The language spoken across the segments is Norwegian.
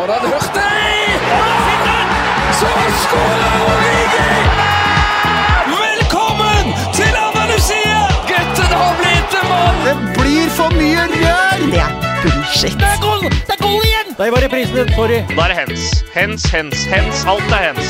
Hørt det? Så skårer Origi! Velkommen til Andalusia! Gutten har blitt en mann! Det blir for mye rør! Det er bullshit. Det er goal! Det er goal igjen! Der var reprisen din. Sorry. Da er det hens. Hens, hens, hens. Alt er hens.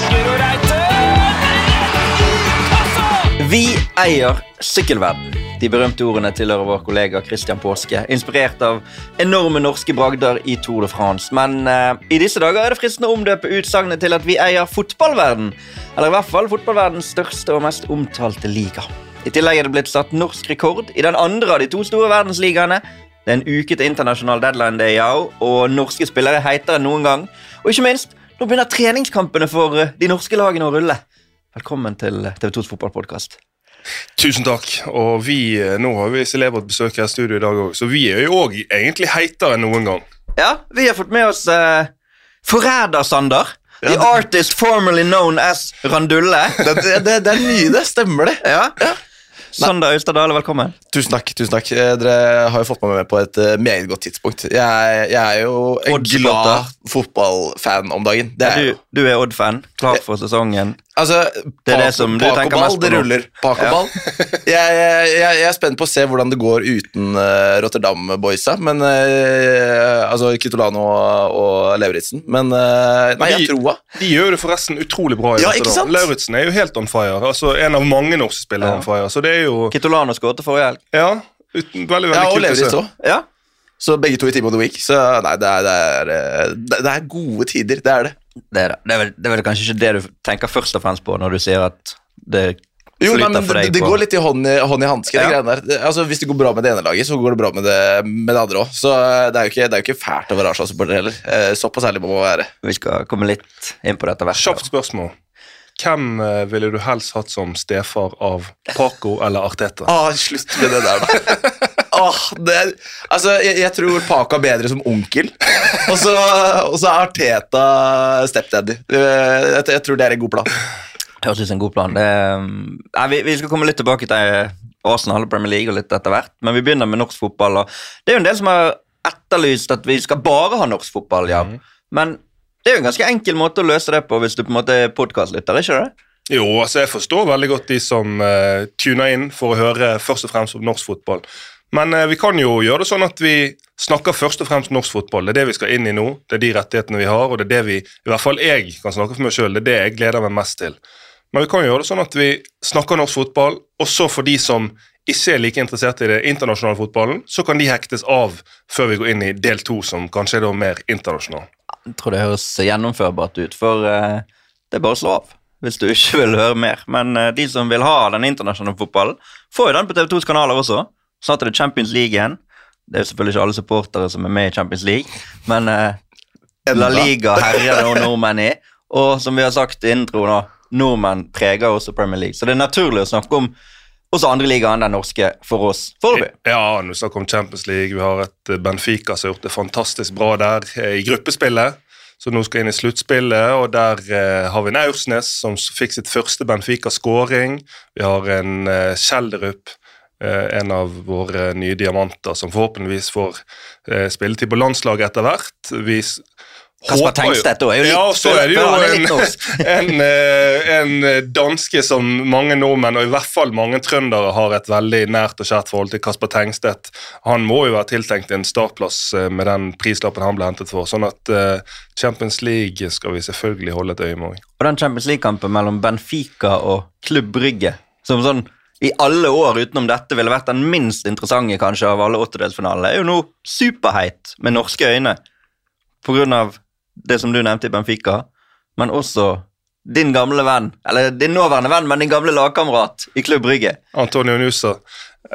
Vi eier sykkelverden. De berømte ordene tilhører vår kollega Christian Påske, inspirert av enorme norske bragder i Tour de France. Men eh, i disse dager er det fristende å omdøpe utsagnet til at vi eier fotballverden. Eller i hvert fall fotballverdens største og mest omtalte liga. I tillegg er det blitt satt norsk rekord i den andre av de to store verdensligaene. Det er en uke til internasjonal deadline day, ja, og norske spillere er heitere enn noen gang. Og ikke minst, nå begynner treningskampene for eh, de norske lagene å rulle. Velkommen til TV 2s fotballpodkast. Tusen takk. Og vi, eh, nå har vi celebert besøk her i studio i dag òg, så vi er jo òg egentlig heitere enn noen gang. Ja, vi har fått med oss uh, Forræder-Sander. The artist formerly known as Randulle. Det, det, det, det er ny, det. Stemmer det. Ja. Sander Austadale, velkommen. Tusen takk. tusen takk. Eh, Dere har jo fått meg med på et eh, meget godt tidspunkt. Jeg, jeg er jo en glad fotballfan om dagen. Det er ja, Du, du er Odd-fan. Klar for sesongen. Altså, Det er det som du tenker mest på det ruller. Pakoball. jeg, jeg, jeg, jeg er spent på å se hvordan det går uten uh, Rotterdam-boysa. Men uh, Altså Kitolano og, og Lauritzen. Men uh, nei, jeg tror. De gjør det forresten utrolig bra. i Ja, sant? Lauritzen er jo helt on fire. Altså En av mange norske spillere Ja. on fire. Så det er jo Kitolano skåret forrige helg. Ja, uten, veldig, veldig Ja, og kult å se. Ja. Så begge to i Team of the Week. Så nei, det er, det er, det det er gode tider. Det er det. Det er, det. Det, er vel, det er vel kanskje ikke det du tenker først og fremst på når du sier at det Jo, nei, flyter men for det, deg det det går litt i hånd i, hånd i hanske. det Ja. greiene der. Altså, hvis det går bra med det ene laget, så går det bra med det, med det andre òg. Så eh, det er jo ikke, det er jo ikke fælt å være Arsenal-supporter heller. Eh, Såpass ærlig må man være. Vi skal komme litt inn på dette hvert. Kjapt spørsmål. Hvem eh, ville du helst hatt som stefar av Paco eller Arteta? Ah, slutt med det der, da. Åh, det, altså, jeg, jeg tror Paco er bedre som onkel, og så, og så er Arteta stepdaddy. Eh, Jeg, jeg tror det er en god plan. Høres ut som en god plan. Det, um, nei, vi, vi skal komme litt tilbake til Arsenal og Premier League og litt etter hvert, men vi begynner med norsk fotball. Og det er jo en del som har etterlyst at vi skal bare ha norsk fotball, ja. Men det er jo en ganske enkel måte å løse det på hvis du på en måte er podkastlytter, ikke det? Jo, altså jeg forstår veldig godt de som uh, tuner inn for å høre først og fremst om norsk fotball. Men eh, vi kan jo gjøre det sånn at vi snakker først og fremst norsk fotball. Det er det vi skal inn i nå. Det er de rettighetene vi har, og det er det vi, i hvert fall jeg kan snakke for meg sjøl, det er det jeg gleder meg mest til. Men vi kan gjøre det sånn at vi snakker norsk fotball, også for de som ikke er like interessert i det internasjonale fotballen, så kan de hektes av før vi går inn i del to, som kanskje er da mer internasjonal. Jeg tror det høres gjennomførbart ut, for eh, det er bare å slå av hvis du ikke vil høre mer. Men eh, de som vil ha den internasjonale fotballen, får jo den på TV2s kanaler også. Snart er det Champions League igjen. Det er jo selvfølgelig ikke alle supportere som er med i Champions League, men eh, La Liga herjer det nordmenn i. Og som vi har sagt i introen, nå, nordmenn preger også Premier League. Så det er naturlig å snakke om også andre ligaer enn den norske for oss foreløpig. Ja, når vi snakker om Champions League, vi har et eh, Benfica som har gjort det fantastisk bra der eh, i gruppespillet. Så nå skal inn i sluttspillet, og der eh, har vi en Aursnes som fikk sitt første Benfica-skåring. Vi har en eh, Kjelderup, en av våre nye diamanter, som forhåpentligvis får eh, spilletid på landslaget etter hvert. Vi Kasper Tengstedt er jo litt- Ja, så er det jo en, en, eh, en eh, danske som mange nordmenn, og i hvert fall mange trøndere, har et veldig nært og kjært forhold til. Kasper Tengstedt. Han må jo være tiltenkt en startplass eh, med den prislappen han ble hentet for. Sånn at eh, Champions League skal vi selvfølgelig holde et øye med. Og den Champions League-kampen mellom Benfica og Klubb Brygge, som sånn i alle år utenom dette ville vært den minst interessante kanskje av alle åttedelsfinalene, er jo nå superheit med norske øyne på grunn av det som du nevnte i Benfica, men også din gamle venn, eller din nåværende venn, men din gamle lagkamerat i Klubb Brygge. Antonio Nusa.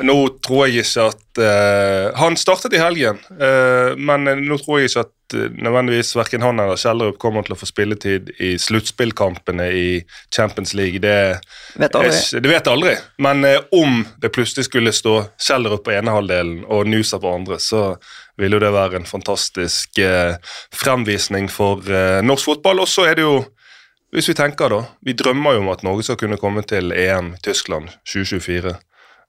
Nå tror jeg ikke at uh, Han startet i helgen, uh, men eh, nå tror jeg ikke at uh, nødvendigvis verken han eller Kjellerup kommer til å få spilletid i sluttspillkampene i Champions League. Det, Vet aldri. er det vet aldri, men om det plutselig skulle stå Kjellerup på ene halvdelen og Nusa på andre, så vil jo det være en fantastisk fremvisning for norsk fotball. Og så er det jo hvis vi tenker da, Vi drømmer jo om at Norge skal kunne komme til EM Tyskland 2024.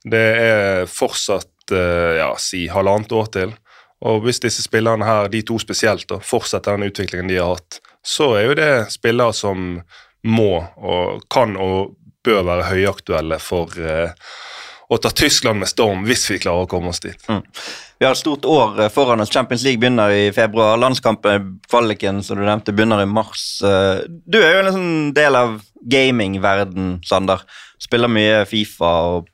Det er fortsatt eh, ja, si halvannet år til. Og hvis disse spillerne her, de to spesielt, da, fortsetter den utviklingen de har hatt, så er jo det spillere som må og kan og bør være høyaktuelle for eh, å ta Tyskland med storm hvis vi klarer å komme oss dit. Vi har et stort år eh, foran oss. Champions League begynner i februar. Landskampen, kvaliken, som du nevnte, begynner i mars. Eh, Du er jo en sånn del av gamingverden, Sander. Spiller mye Fifa og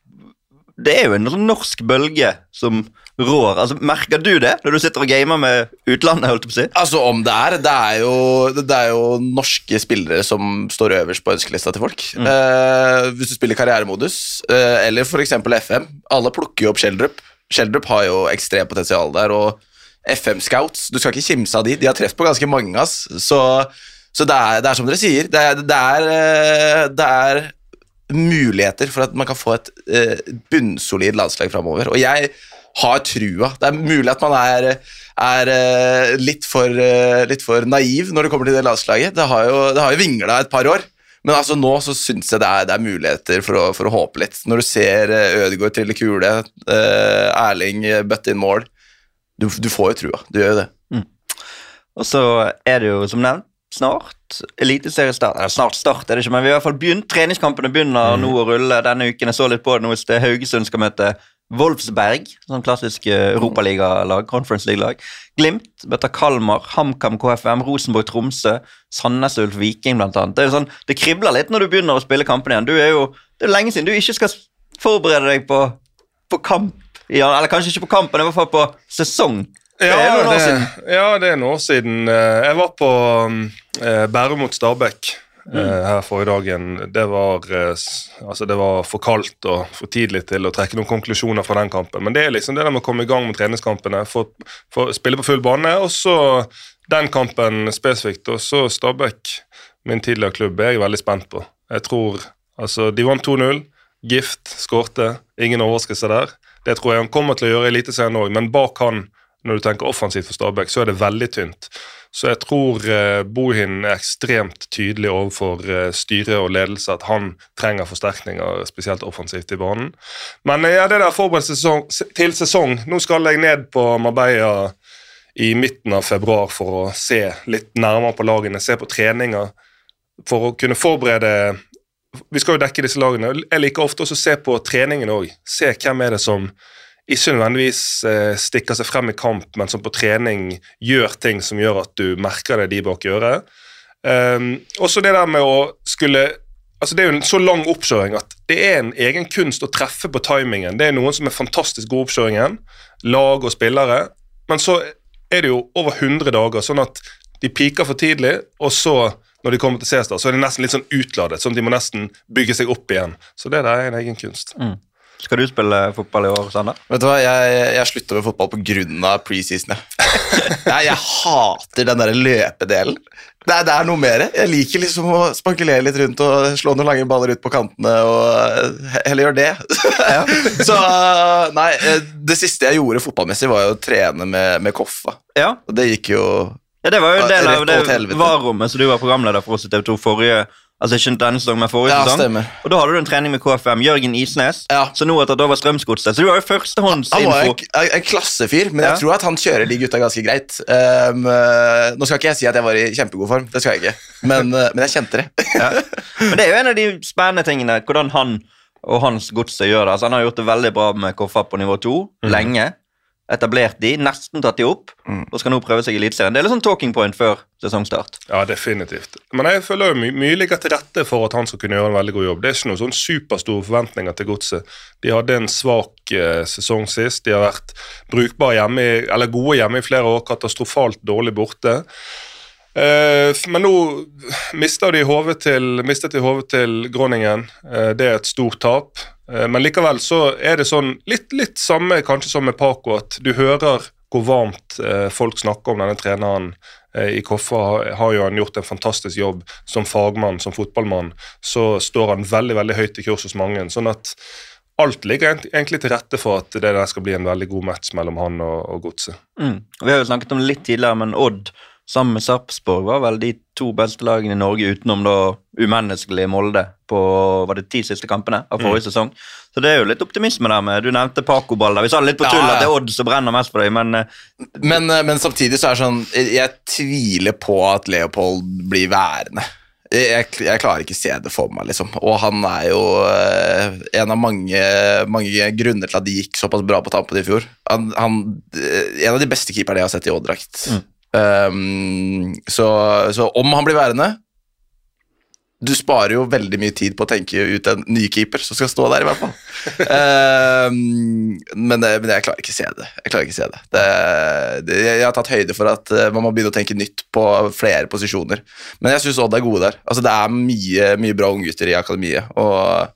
Det er jo en sånn norsk bølge som rår. Altså, Merker du det når du sitter og gamer med utlandet? holdt jeg på å si? Altså Om det er Det er jo, det er jo norske spillere som står øverst på ønskelista til folk. Eh, hvis du spiller karrieremodus, eh, eller f.eks. FM. Alle plukker jo opp Sheldrup. Sheldrup har jo ekstremt potensial der. Og FM Scouts, du skal ikke kimse av de. De har treff på ganske mange. ass. Så, så det, er, det er som dere sier. Det er, det er, eh, det er muligheter for at man kan få et eh, bunnsolid landslag framover. Og jeg har trua. Det er mulig at man er, er eh, litt, for, eh, litt for naiv når det kommer til det landslaget. Det har jo, det jo vingla et par år. Men altså nå så syns jeg det er, det er muligheter for å, for å håpe litt. Når du ser eh, Ødegaard trille kule, eh, Erling bøtte inn mål du, du får jo trua. Du gjør jo det. Og så er det jo, som nevnt, snart eliteseriestart. Eller snart start er det ikke, men vi har i hvert fall begynt. Treningskampene begynner nå å rulle denne uken. Jeg så litt på det nå det er Haugesund skal møte Wolfsberg, sånn klassisk eh, Europaligalag, Conference League-lag. Glimt møter Kalmar, HamKam KFM, Rosenborg Tromsø, Sandnes Ulf Viking annet. Det, sånn, det kribler litt når du begynner å spille kampene igjen. Du er jo, det er lenge siden du ikke skal forberede deg på, på kamp. Ja, eller kanskje ikke på kamp, men i hvert fall på sesong. Det er Ja noen år siden. ja, det er noen år siden. Eh, Jeg var på eh, Bærum mot Stabæk Mm. her forrige dagen. Det var, eh, altså det var for kaldt og for tidlig til å trekke noen konklusjoner fra den kampen. Men det er liksom det med å komme i gang med treningskampene, få få spille på full bane, og så den kampen spesifikt. Og så Stabæk, min tidligere klubb, er jeg veldig spent på. Jeg tror Altså, de vant 2-0. Gift skårte. Ingen overraskelse der. Det tror jeg han kommer til å gjøre i Eliteserien òg, men bak han, når du tenker offensivt for Stabæk, så er det veldig tynt. Så jeg tror eh, Bohin er ekstremt tydelig overfor eh, styre og ledelse at han trenger forsterkninger, spesielt offensivt i banen. Men eh, ja, det der forberedelse til sesong Nå skal jeg ned på Marbella i midten av februar for å se litt nærmere på lagene, se på treninger, for å kunne forberede vi skal jo dekke disse lagene. Jeg liker ofte også å se på treningen òg. Se hvem er det som ikke nødvendigvis eh, stikker seg frem i kamp, men som på trening gjør ting som gjør at du merker det de bak øret. Um, også det der med å skulle altså Det er jo en så lang oppkjøring at det er en egen kunst å treffe på timingen. Det er noen som er fantastisk god i oppkjøringen, lag og spillere, men så er det jo over 100 dager, sånn at de piker for tidlig, og så når de kommer til C-start, så er de nesten litt sånn utladet, sånn at de må nesten bygge seg opp igjen. Så det der er en egen kunst. Skal du spille fotball i år, Sander? Vet du hva, Jeg, jeg slutta med fotball pga. preseason. Nei, jeg. Hater den der løpedelen. Det er, det er noe mer. Jeg liker liksom å spankulere litt rundt og slå noen lange baller ut på kantene og heller gjøre det. Så nei, det siste jeg gjorde fotballmessig, var jo å trene med, med Koffa. Ja. Og det gikk jo Ja, det var jo en del av det varrommet som du var programleder for oss i TV 2 forrige Altså ikke denne sesongen, men forrige Ja, sesong. stemmer. Og da hadde du en trening med KFM. Jørgen Isnes, Ja. Så nå har tatt over Strømsgodset. Så du har jo Han var en, en, klassefyr, men Ja. jeg tror at han kjører de gutta ganske greit. Um, nå skal ikke jeg si at jeg var i kjempegod form, det skal jeg ikke, men, eh, men jeg kjente det. Ja. Men det er jo en av de spennende tingene, hvordan han og hans godset gjør det. Altså, han har gjort det veldig bra med KFA på nivå to, lenge. Etablert de, nesten tatt de opp, og skal nå prøve seg i Eliteserien. Det er litt sånn talking point før sesongstart. Ja, definitivt. Men jeg føler jo my mye ligger til rette for at han skal kunne gjøre en veldig god jobb. Det er ikke noen sånn superstore forventninger til godset. De hadde en svak eh, sesong sist. De har vært brukbare hjemme, i, eller gode hjemme i flere år, katastrofalt dårlig borte. Eh, men nå mistet de hodet til, til Groningen. Eh, det er et stort tap. Eh, men likevel så er det sånn litt, litt samme kanskje som med Paco, at du hører hvor varmt folk snakker om denne treneren i Koffa. Har jo han gjort en fantastisk jobb som fagmann, som fotballmann. Så står han veldig veldig høyt i kurs hos mange. sånn at alt ligger egentlig til rette for at det der skal bli en veldig god match mellom han og, og Godset. Mm. Vi har jo snakket om det litt tidligere, men Odd sammen med Sarpsborg var vel de to beste lagene i Norge utenom da umenneskelige Molde på var det ti siste kampene av forrige sesong. Så det er jo litt optimisme der med Du nevnte Paco-ball. Vi sa litt på tull Ja, ja. at det er Odd som brenner mest for deg, men eh, Men, eh, men samtidig så er det sånn Jeg tviler på at Leopold blir værende. Jeg, jeg, klarer ikke se det for meg, liksom. Og han er jo eh, en av mange, mange grunner til at de gikk såpass bra på tampen i fjor. Han, han, eh, en av de beste keeperne jeg har sett i Odd-drakt. Um, så, så om han blir værende Du sparer jo veldig mye tid på å tenke ut en ny keeper som skal stå der, i hvert fall. Um, men, men jeg klarer ikke se det. Jeg klarer ikke se det. det, det jeg har tatt høyde for at eh, man må begynne å tenke nytt på flere posisjoner. Men jeg syns Odd er gode der. Altså, det er mye, mye bra unggutter i akademiet. Og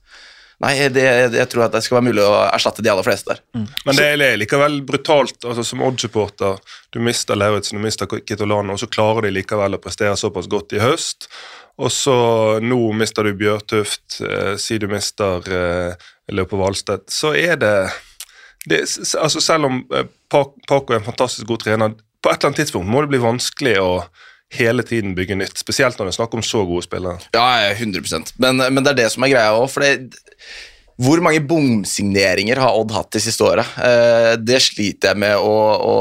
Nei, det, jeg tror at det skal være mulig å erstatte de aller fleste der. Men det er likevel brutalt altså som Odd-supporter. Du mister Lauritzen, du mister Kitolano, og så klarer de likevel å prestere såpass godt i høst. Og så nå mister du Bjørtuft, eh, si du mister eh, Løpe Valstedt. Så er det, det altså Selv om eh, Paco er en fantastisk god trener, på et eller annet tidspunkt må det bli vanskelig å hele tiden bygge nytt. Spesielt når det er snakk om så gode spillere. Ja, ja, 100 men, men det er det som er greia òg. Hvor mange bomsigneringer har Odd hatt de siste åra? Eh, det sliter jeg med å, å,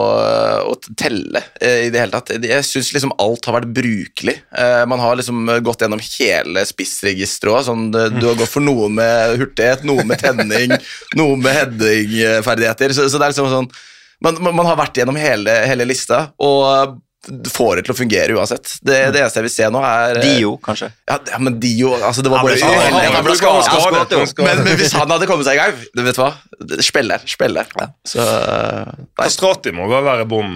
å telle eh, i det hele tatt. Jeg syns liksom alt har vært brukelig. Eh, man har liksom gått gjennom hele spissregisteret. Sånn, du har gått for noe med hurtighet, noe med tenning, noe med headingferdigheter. Så, så det er liksom sånn man, man, man har vært gjennom hele, hele lista og får det til å fungere uansett. Det, det eneste jeg vil se nå, er Dio, kanskje. ja, ja, men Dio altså det var bare ja, men. Han Han. Han. Han. Men, men hvis han hadde kommet seg i gang, du vet hva Spiller. Spiller. Så. Kastrati må vel være bom.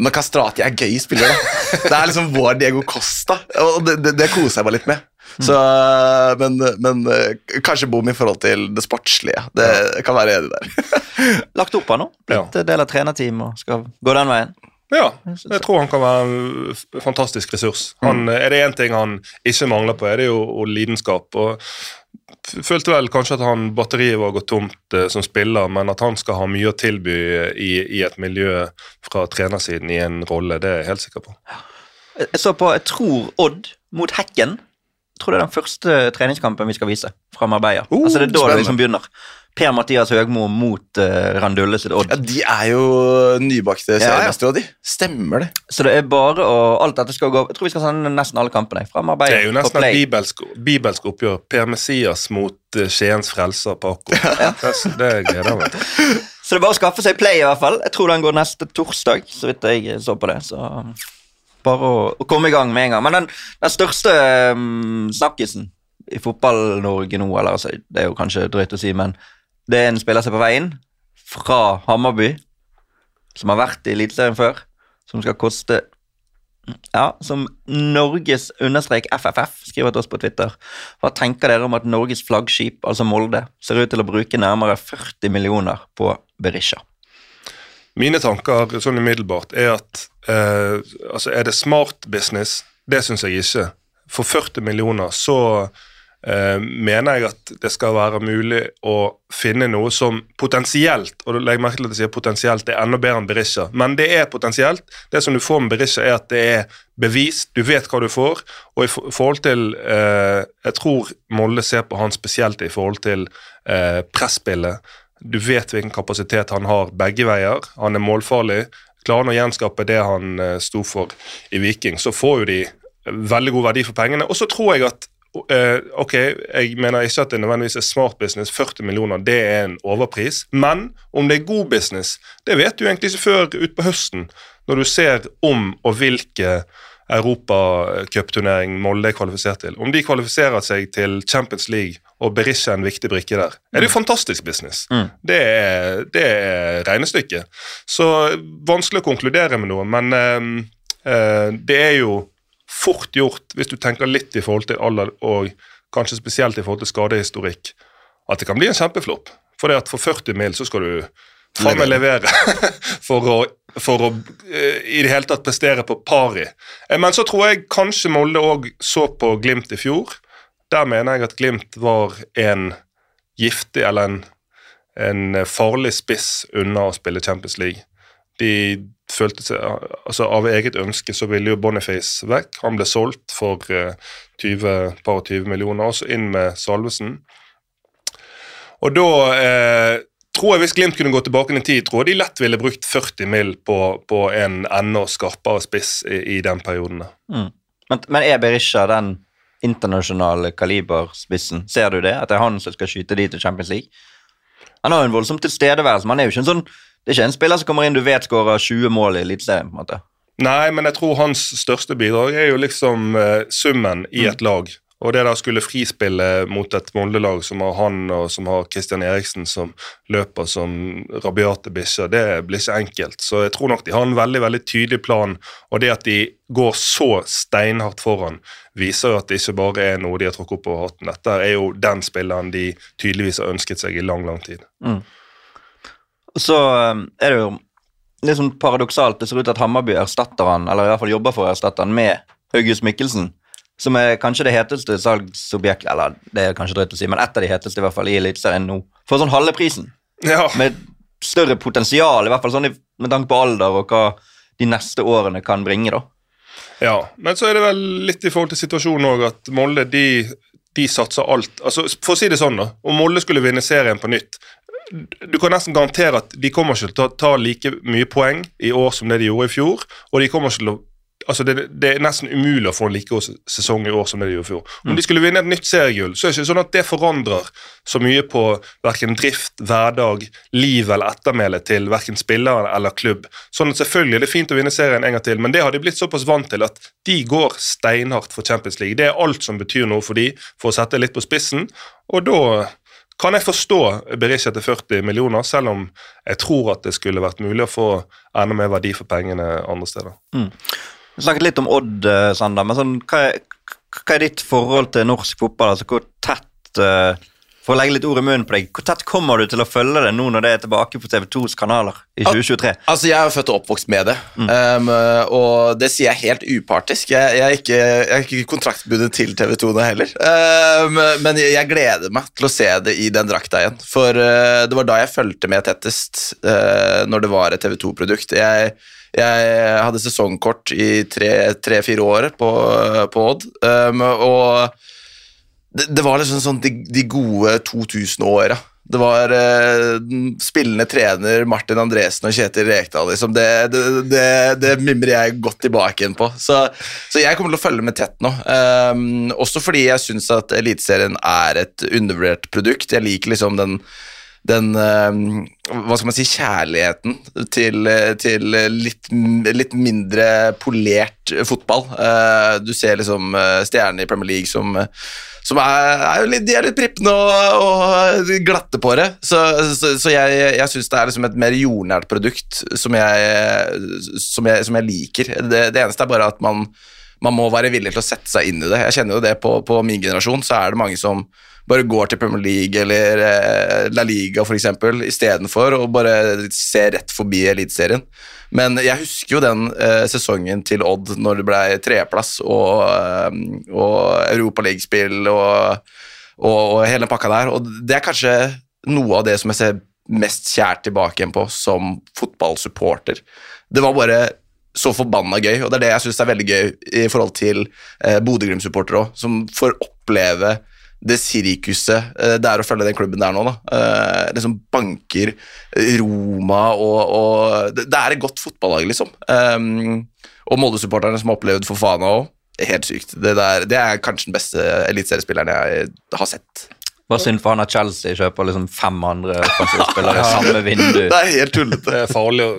Men Kastrati er gøy spiller, da. Det er liksom vår Diego Costa, og det, det, det koser jeg meg litt med. Så, men, men eh, kanskje bom i forhold til det sportslige. Det kan være enig der. Lagt opp av nå. Blitt del av trenerteam og skal gå den veien. Ja, jeg tror han kan være en fantastisk ressurs. Han, Er det én ting han ikke mangler på, er det jo lidenskap. og Følte vel kanskje at han batteriet var gått tomt eh, som spiller, men at han skal ha mye å tilby i, i et miljø fra trenersiden i en rolle, det er jeg helt sikker på. Jeg så på, jeg tror Odd mot Hekken. Jeg tror det er den første treningskampen vi skal vise fra Marbella. Uh, altså det er da det liksom begynner. Per-Mathias Høgmo mot uh, Randulle sitt Odd. Ja, de er jo nybakte Ja, ja. seriemestere, de. Stemmer det. Så det er bare å Alt dette skal gå Jeg tror vi skal sende nesten alle kampene fra Marbella. Det er jo nesten et bibelsk, bibelsk oppgjør. Per Messias mot uh, Skiens frelser Paco. Det, det gleder jeg meg til. Så det er bare å skaffe seg play, i hvert fall. Jeg tror den går neste torsdag, så vidt jeg så på det. Så bare å, å komme i gang med en gang. Men den, den største um, snakkisen i Fotball-Norge nå, eller altså, det er jo kanskje drøyt å si, men det er en spiller som er på vei inn fra Hammarby, som har vært i Eliteserien før, som skal koste ja, som Norges understrek FFF skriver til oss på Twitter. Hva tenker dere om at Norges flaggskip, altså Molde, ser ut til å bruke nærmere 40 millioner på Berisha? Mine tanker sånn umiddelbart er at eh, altså er det smart business? Det syns jeg ikke. For 40 millioner så eh, mener jeg at det skal være mulig å finne noe som potensielt og legg merke til at jeg sier potensielt, det er enda bedre enn Berisha, men det er potensielt. Det som du får med Berisha, er at det er bevist, du vet hva du får. Og i forhold til eh, Jeg tror Molde ser på han spesielt i forhold til eh, presspillet. Du vet hvilken kapasitet han har begge veier. Han er målfarlig. Klarer han å gjenskape det han eh, sto for i Viking, så får jo de veldig god verdi for pengene. Og så tror jeg at eh, Ok, jeg mener ikke at det nødvendigvis er smart business. 40 millioner det er en overpris. Men om det er god business, det vet du egentlig ikke før utpå høsten, når du ser om og hvilke europacupturnering Molde er kvalifisert til. Om de kvalifiserer seg til Champions League og Berisha er en viktig brikke der, er det jo fantastisk business. Mm. Det, er, det er regnestykket. Så vanskelig å konkludere med noe, men eh, eh, det er jo fort gjort, hvis du tenker litt i forhold til alder, og kanskje spesielt i forhold til skadehistorikk, at det kan bli en kjempeflopp. For det at for 40 mil så skal du faen meg levere for å, for å eh, i det hele tatt prestere på pari. Eh, Men så tror jeg kanskje Molde òg så på Glimt i fjor. Der mener jeg at Glimt var en giftig eller en, en farlig spiss unna å spille Champions League. De følte seg altså Av eget ønske så ville jo Boniface vekk. Han ble solgt for eh, 20, par og 20 millioner, og så inn med Salvesen. Og da eh, tror jeg hvis Glimt kunne gå tilbake i tid, tror jeg de lett ville brukt 40 mill. på, på en enda skarpere spiss i, i den perioden. Mm. Men, men er Berisha den internasjonale kaliberspissen? Ser du det? At det er han som skal skyte de til Champions League? Han har jo en voldsom tilstedeværelse, men han er jo ikke en sånn det er ikke en spiller som kommer inn du vet skårer 20 mål i Eliteserien. på en måte. Nei, men jeg tror hans største bidrag er jo liksom uh, summen i et lag. Og det der skulle frispille mot et Molde-lag som har han og som har Christian Eriksen som løper som rabiate bikkjer, det blir ikke enkelt. Så jeg tror nok de har en veldig veldig tydelig plan, og det at de går så steinhardt foran, viser jo at det ikke bare er noe de har trukket opp over hatten. Dette er jo den spilleren de tydeligvis har ønsket seg i lang, lang tid. Og så um, er det jo litt sånn paradoksalt. Det ser ut til at Hammarby erstatter han, eller i hvert fall jobber for å erstatte han med August Mikkelsen. Som er kanskje det heteste salgsobjektet, eller det er kanskje drøyt å si, men ett av de heteste i hvert fall i Eliteserien nå. For sånn halve prisen. Ja, Med større potensial, i hvert fall sånn med tanke på alder og hva de neste årene kan bringe, da. ja. Men så er det vel litt i forhold til situasjonen òg at Molde de, de satser alt. Altså, For å si det sånn, da. Om Molde skulle vinne serien på nytt Du kan nesten garantere at de kommer ikke til å ta, like mye poeng i år som det de gjorde i fjor. og de kommer ikke til å Altså det, det er nesten umulig å få en like god sesong i år som det de gjorde i fjor. Om de skulle vinne et nytt seriegull, så er det ikke sånn at det forandrer så mye på verken drift, hverdag, liv eller ettermæle til verken spillere eller klubb. Sånn at selvfølgelig er det fint å vinne serien en gang til, men det har de blitt såpass vant til at de går steinhardt for Champions League. Det er alt som betyr noe for de, for å sette litt på spissen. Og da kan jeg forstå Berisha til 40 millioner, selv om jeg tror at det skulle vært mulig å få enda mer verdi for pengene andre steder. Vi snakket litt om Odd, eh, Sander, men sånn, hva, er, hva er ditt forhold til norsk fotball? Altså, hvor tett eh, For å legge litt ord i munnen på deg, hvor tett kommer du til å følge det nå når det er tilbake på TV2s kanaler i 2023? Altså, Jeg er født og oppvokst med det, um, og det sier jeg helt upartisk. Jeg, jeg, er, ikke, jeg er ikke kontraktbundet til TV 2 nå heller, um, men jeg, jeg gleder meg til å se det i den drakta igjen. For uh, det var da jeg fulgte med tettest, uh, når det var et TV 2-produkt. Jeg, hadde sesongkort i tre-fire år på, på Odd, um, og det, det var liksom sånn de, de gode 2000-åra. Det var eh, spillende trener Martin Andresen og Kjetil Rekdal. Liksom. Det, det, det, det mimrer jeg godt tilbake igjen på. Så, så jeg kommer til å følge med tett nå. Um, også fordi jeg syns at Eliteserien er et undervurdert produkt. Jeg liker liksom den den ehm, hva skal man si, kjærligheten til, til litt, litt mindre polert fotball. Eh, du ser liksom eh, stjernene i Premier League som, som er, er litt, de er litt prippende og, og glatte på det. Så, så, så jeg, jeg syns det er liksom et mer jordnært produkt som jeg, som jeg, som jeg liker. Det, det eneste er bare at man, man må være villig til å sette seg inn i det. Jeg kjenner jo det på, på min generasjon, så er det mange som bare går til Premier League eller eh, La Liga eksempel, istedenfor å bare se rett forbi Eliteserien. Men jeg husker jo den eh, sesongen til Odd når det ble tredjeplass og, eh, og Europaligaspill og, og, og hele den pakka der. Og det er kanskje noe av det som jeg ser mest kjært tilbake igjen på som fotballsupporter. Det var bare så forbanna gøy, og det er det jeg syns er veldig gøy i forhold til eh, Bodø-Glimt-supportere òg, som får oppleve det sirkuset eh, det er å følge den klubben der nå. da. Eh, liksom banker Roma og, og det, er et godt fotballag, liksom. Um, og Molde-supporterne som har opplevd for faen òg. Helt sykt. Det, der, det er kanskje den beste eliteseriespilleren jeg har sett. Bare synd for han at Chelsea kjøper liksom fem andre spillere i samme vindu. Det er helt tullete. Det er farlig å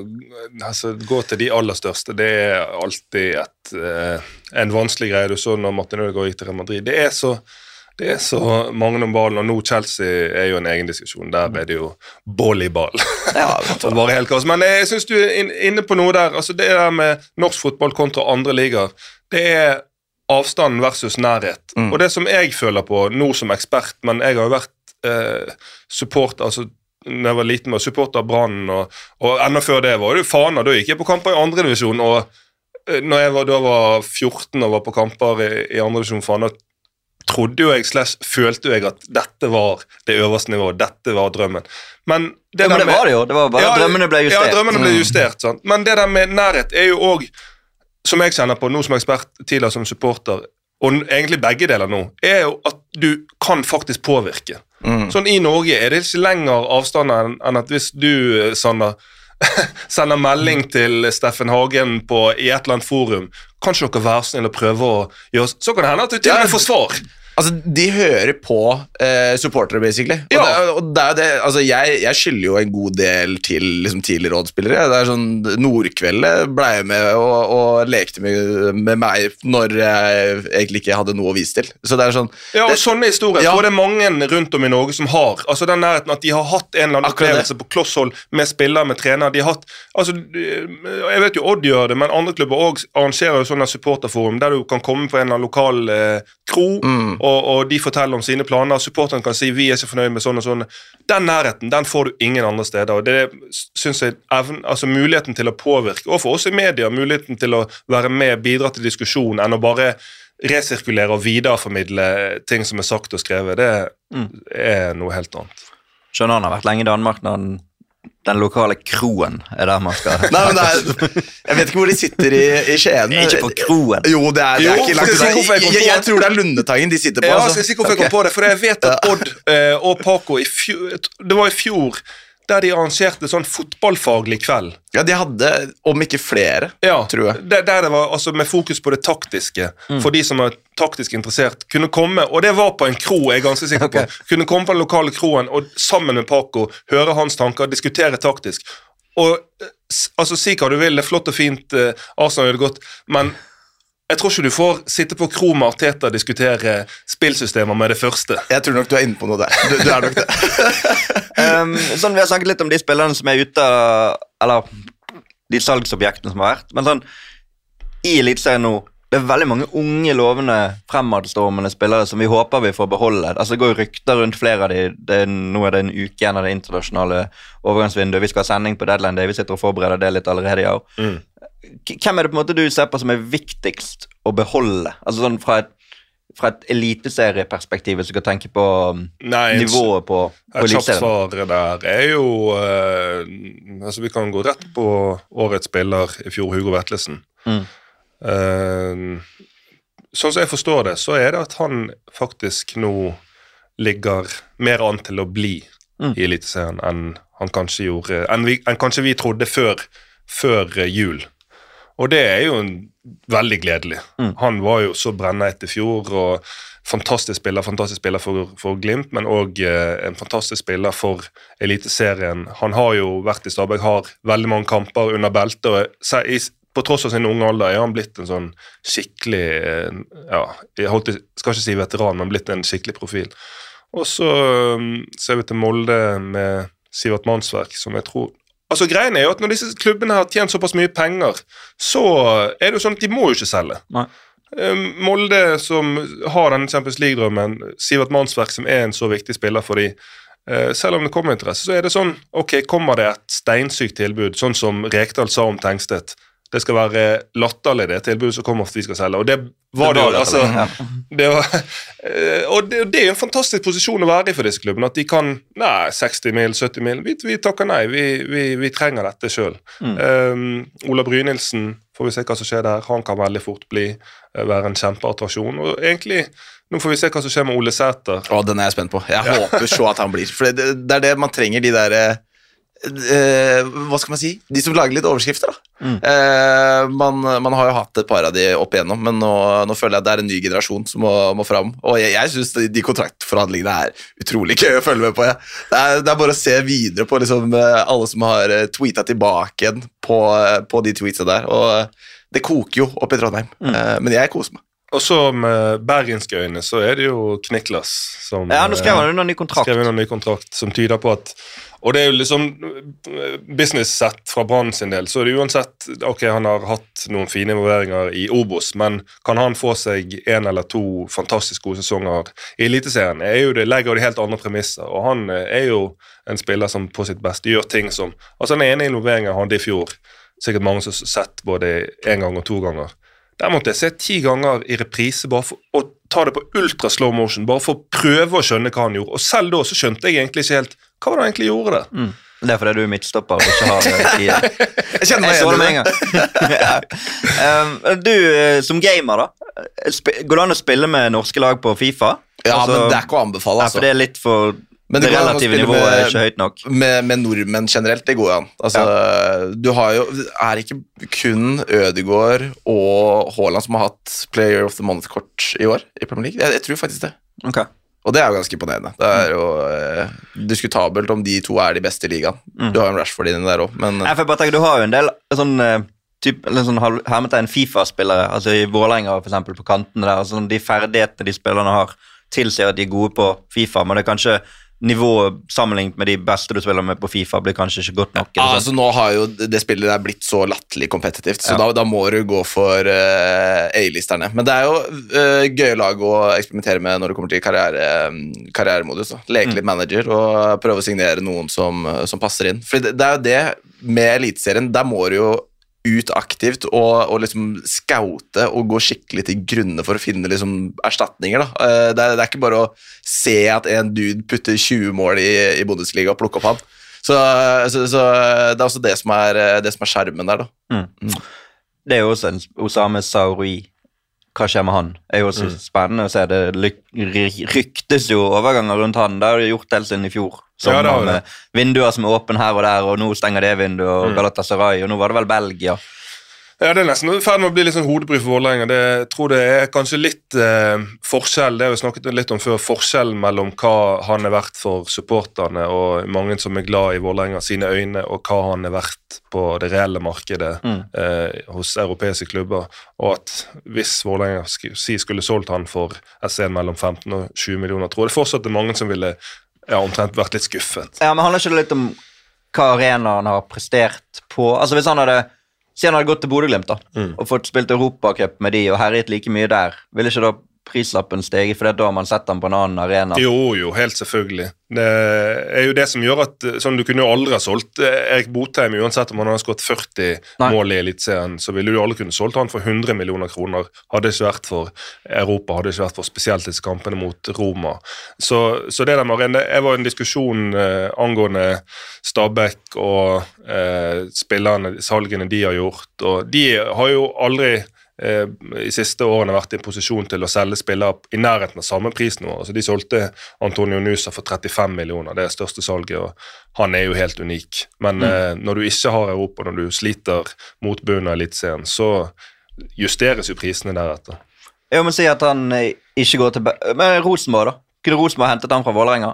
altså, gå til de aller største. Det er alltid et, eh, en vanskelig greie. Du så når Martin Ødegaard gikk til Real Madrid. Det er så det er så mange om ballen, og nå Chelsea er jo en egen diskusjon. Der er det jo volleyball. Ja, bare helt kaos. Men jeg syns du er inne på noe der. altså Det der med norsk fotball kontra andre ligaer, det er avstand versus nærhet. Mm. Og det som jeg føler på nå som ekspert, men jeg har jo vært eh, support, altså når jeg var liten var supporter av Brann, og, og enda før det var det jo Fana. Da gikk jeg på kamper i andredivisjon, og eh, når jeg var, da var 14 og var på kamper i, i andredivisjon Fana, trodde jo jeg slash følte jo jeg at dette var det øverste nivået, dette var drømmen. Men det, Ja, men det med- var det jo. Det var bare Ja, drømmene ble justert. Ja, drømmene ble justert, sant? Men det der med nærhet er jo òg, som jeg kjenner på nå som ekspert, tidligere som supporter, og egentlig begge deler nå, er jo at du kan faktisk påvirke. Sånn I Norge er det ikke lenger avstand enn enn at hvis du, eh, Sander, sender melding til Steffen Hagen på, i et eller annet forum Kan ikke dere være snill og prøve å gjøre Så kan det hende at du til og med får svar. Altså, De hører på eh, supportere, basically. Og, Ja. det, og det det, altså, jeg, jeg skylder jo en god del til liksom, tidligere rådspillere. Det er sånn, Nordkveldet ble jeg med og, og lekte med, med meg når jeg egentlig ikke hadde noe å vise til. Så det er sånn Ja, og det, sånne historier. Ja. Tror det er mange rundt om i Norge som har altså den nærheten at de har hatt en eller annen opplevelse på klosshold med spillere, med trener. De har hatt, altså, jeg vet jo Odd gjør det, men andre klubber også arrangerer jo sånne supporterforum der du kan komme på en eller annen lokal eh, kro, Mm. Og, og de forteller om sine planer. Supporterne kan si 'vi er ikke fornøyd med sånn og sånn'. Den nærheten den får du ingen andre steder. og det synes jeg evn, altså Muligheten til å påvirke, og for oss i media, muligheten til å være med, bidra til diskusjon, enn å bare resirkulere og videreformidle ting som er sagt og skrevet, det er noe helt annet. Skjønner han har vært lenge i Danmark når den, den lokale kroen er der man skal Nei, men det er, Jeg vet ikke hvor de sitter i, i Skien. Ikke på kroen. Jo, det er, det er Jo, ikke langt unna. jeg Jeg, jeg, tror det er Lundetangen de sitter på. Ja, altså. jeg si hvorfor jeg kom på det, for jeg vet at Odd eh, og Paco i fjor, Det var i fjor der de arrangerte sånn fotballfaglig kveld. Ja, de hadde, om ikke flere, Ja, tror jeg. Der, der det var altså med fokus på det taktiske, for de som er taktisk interessert, kunne komme, og det var på en kro, jeg er ganske sikker på, kunne komme på den lokale kroen og sammen med Paco høre hans tanker, diskutere taktisk. Og eh, altså, Si hva du vil, det er flott og fint, eh, Arsenal gjør det godt, men jeg tror ikke du får sitte på kro med Arteta og diskutere spillsystemer med det første. Jeg tror nok du er inne på noe der. Du, du er nok det. Um, sånn, Vi har snakket litt om de spillerne som er ute Eller de salgsobjektene som har vært. Men sånn, i Eliteserien nå det er veldig mange unge, lovende, fremadstormende spillere som vi håper vi får beholde. Altså, det går jo rykter rundt flere av dem. Nå er det en uke igjen av det internasjonale overgangsvinduet. Vi skal ha sending på deadline day. Vi sitter og forbereder det litt allerede i år. Mm. Hvem er det på en måte du ser på som er viktigst å beholde? Altså sånn Fra et, fra et eliteserieperspektiv, hvis du kan tenke på um, Nei, nivået på, på Et kjapt svar der er jo eh, Altså, vi kan gå rett på årets spiller i fjor, Hugo Vetlesen. Mm. Eh, sånn som jeg forstår det, så er det at han faktisk nå ligger mer an til å bli Mm. i Eliteserien enn han kanskje gjorde enn, vi, enn kanskje vi trodde før, før eh, jul. Og det er jo en, veldig gledelig. Mm. Han var jo så brennheit i fjor, og fantastisk spiller, fantastisk spiller for, for Glimt, men òg eh, en fantastisk spiller for Eliteserien. Han har jo vært i Stabæk, har veldig mange kamper under beltet. og i, på tross av sin unge alder er han blitt en sånn skikkelig eh, ja, jeg holdt, skal ikke si veteran, men blitt en skikkelig profil. Og så um, ser vi til Molde med Sivert Mannsverk, som jeg tror Altså greien er jo at Når disse klubbene har tjent såpass mye penger, så er det jo sånn at de må jo ikke selge. Nei. Um, Molde som har denne Champions League-drømmen, Sivert Mannsverk som er en så viktig spiller for de, eh, selv om det kommer interesse, så er det sånn Ok, kommer det et steinsykt tilbud, sånn som Rekdal sa om Tengstedt. Det skal være latterlig, det tilbudet som kommer for vi skal selge. Og det var det, jo. altså, det var, eh, og det, det er en fantastisk posisjon å være i for disse klubbene. At de kan Nei, 60 mil, 70 mil. Vi, vi takker nei. Vi, vi, vi trenger dette sjøl. Ola Brynildsen, får vi se hva som skjer der. Han kan veldig fort bli eh, være en kjempeattraksjon. Og egentlig, nå får vi se hva som skjer med Ole Sæter. Å, den er jeg spent på. Jeg håper så at han blir. For det, det er det man trenger, de der eh, eh, Hva skal man si? De som lager litt overskrifter, da. Eh, man, man har jo hatt et par av de opp igjennom, men nå, nå føler jeg at det er en ny generasjon som må, må fram. Og jeg, jeg syns de, de kontraktforhandlingene er utrolig gøy å følge med på. Ja. Det, er, det er bare å se videre på liksom, eh, alle som har eh, tweeta tilbake igjen på, på de tweetsa der. Og det koker jo oppe i Trondheim. Eh, men jeg koser meg. Og så med bergenske øyne så er det jo Kniklas som Ja, nå skrev han under ny kontrakt. skrev under en ny kontrakt som tyder på at Og det er jo liksom business sett fra Brann sin del, så er det uansett Ok, han har hatt noen fine involveringer i Obos, men kan han få seg en eller to fantastisk gode sesonger i Eliteserien, er jo det, legger jo det helt andre premisser. Og han eh, er jo en spiller som på sitt beste gjør ting som Altså, den ene involveringen han hadde i fjor, sikkert mange som har sett både én gang og to ganger. Der måtte jeg se ti ganger i reprise bare for å ta det på ultra slow motion, bare for å prøve å skjønne hva han gjorde. Og selv da så skjønte jeg egentlig ikke helt hva var det han egentlig gjorde der. Mm. Det er fordi du er midtstopper og ikke har eh, tid. Jeg kjenner meg igjen det med en gang. ja. um, du eh, som gamer, da. eh, Går det an å spille med norske lag på Fifa? Ja, Altså- men det er ikke å anbefale, Ja, altså. for det er litt for Men Det det relative nivået nivået er ikke høyt nok. med, med nordmenn generelt, det går jo an. Altså, Du har jo Er ikke kun Ødegaard og Haaland som har hatt Player of the Month-kort i år i Premier League? Jeg, jeg tror faktisk det. Ok. Og det er jo ganske imponerende. Det er jo eh, diskutabelt om de to er de beste i ligaen. Mm. Du har jo en Rashford inni der òg, men Jeg får bare tenke, Du har jo en del sånn eh, typ, sånn hermetegn Fifa-spillere, altså i Vålerenga eksempel, på kantene der. altså De ferdighetene de spillerne har, tilsier at de er gode på Fifa, men det er kanskje nivået sammenlignet med de beste du spiller med på Fifa, blir kanskje ikke godt nok. Ja, eller altså. Nå har jo det spillet der blitt så latterlig kompetitivt, så Ja. da, da må du gå for uh, A-listerne. Men det er jo uh, gøye lag å eksperimentere med når det kommer til karriere, mm, karrieremodus. Da. Leke litt manager og prøve å signere noen som, som passer inn. For det, det er jo det med Eliteserien, der må du jo ut aktivt og, og liksom skaute og gå skikkelig til grunne for å finne liksom erstatninger. Da. Eh, Det, er, det er ikke bare å se at en dude putter 20 mål i, i Bundesliga og plukke opp han. Så, så, så det er også det som er det som er skjermen der, da. Det er jo også en Osame Saoui. Hva skjer med han? Det er jo Mm. spennende å se. Det ryktes jo overganger rundt han. Det har de gjort helt siden i fjor. Ja, har det. med vinduer som er åpne her og der, og nå stenger det vinduet, og Mm. Galatasaray, og nå var det vel Belgia. Ja, Det er nesten i ferd med å bli litt sånn hodebry for Vålerenga. Jeg tror det er kanskje litt eh, forskjell, det har vi snakket litt om før, forskjellen mellom hva han er verdt for supporterne og mange som er glad i Vålerenga sine øyne, og hva han er verdt på det reelle markedet Mm. eh, hos europeiske klubber. Og at hvis Vålerenga si skulle solgt han for et sted mellom 15 og 20 millioner, tror jeg det fortsatt er mange som ville ja, omtrent vært litt skuffet. Ja, men handler ikke det litt om hva arenaen har prestert på Altså Hvis han hadde Si han hadde gått til Bodø-Glimt Mm. og fått spilt Europacup med de og herjet like mye der, ville ikke da prislappen steget, for det er da man setter han på en annen arena? Jo, jo, helt selvfølgelig. Det er jo det som gjør at sånn, Du kunne jo aldri ha solgt eh, Erik Botheim, uansett om han hadde skåret 40 Nei. mål i Eliteserien, så ville du aldri kunne solgt han for 100 millioner kroner. Hadde ikke vært for Europa, hadde ikke vært for spesielt disse kampene mot Roma. Så, så det der med arena Jeg var i en diskusjon eh, angående Stabæk og eh, spillerne, salgene de har gjort, og de har jo aldri eh, i siste årene vært i en posisjon til å selge spillere i nærheten av samme prisnivå. Altså, de solgte Antonio Nusa for 35 millioner, det er største salget, og han er jo helt unik. Men eh, når du ikke har Europa, når du sliter mot bunnen av Eliteserien, så justeres jo prisene deretter. Jo, men Si at han eh, ikke går til Be- Men Rosenborg, da? Kunne Rosenborg hentet han fra Vålerenga?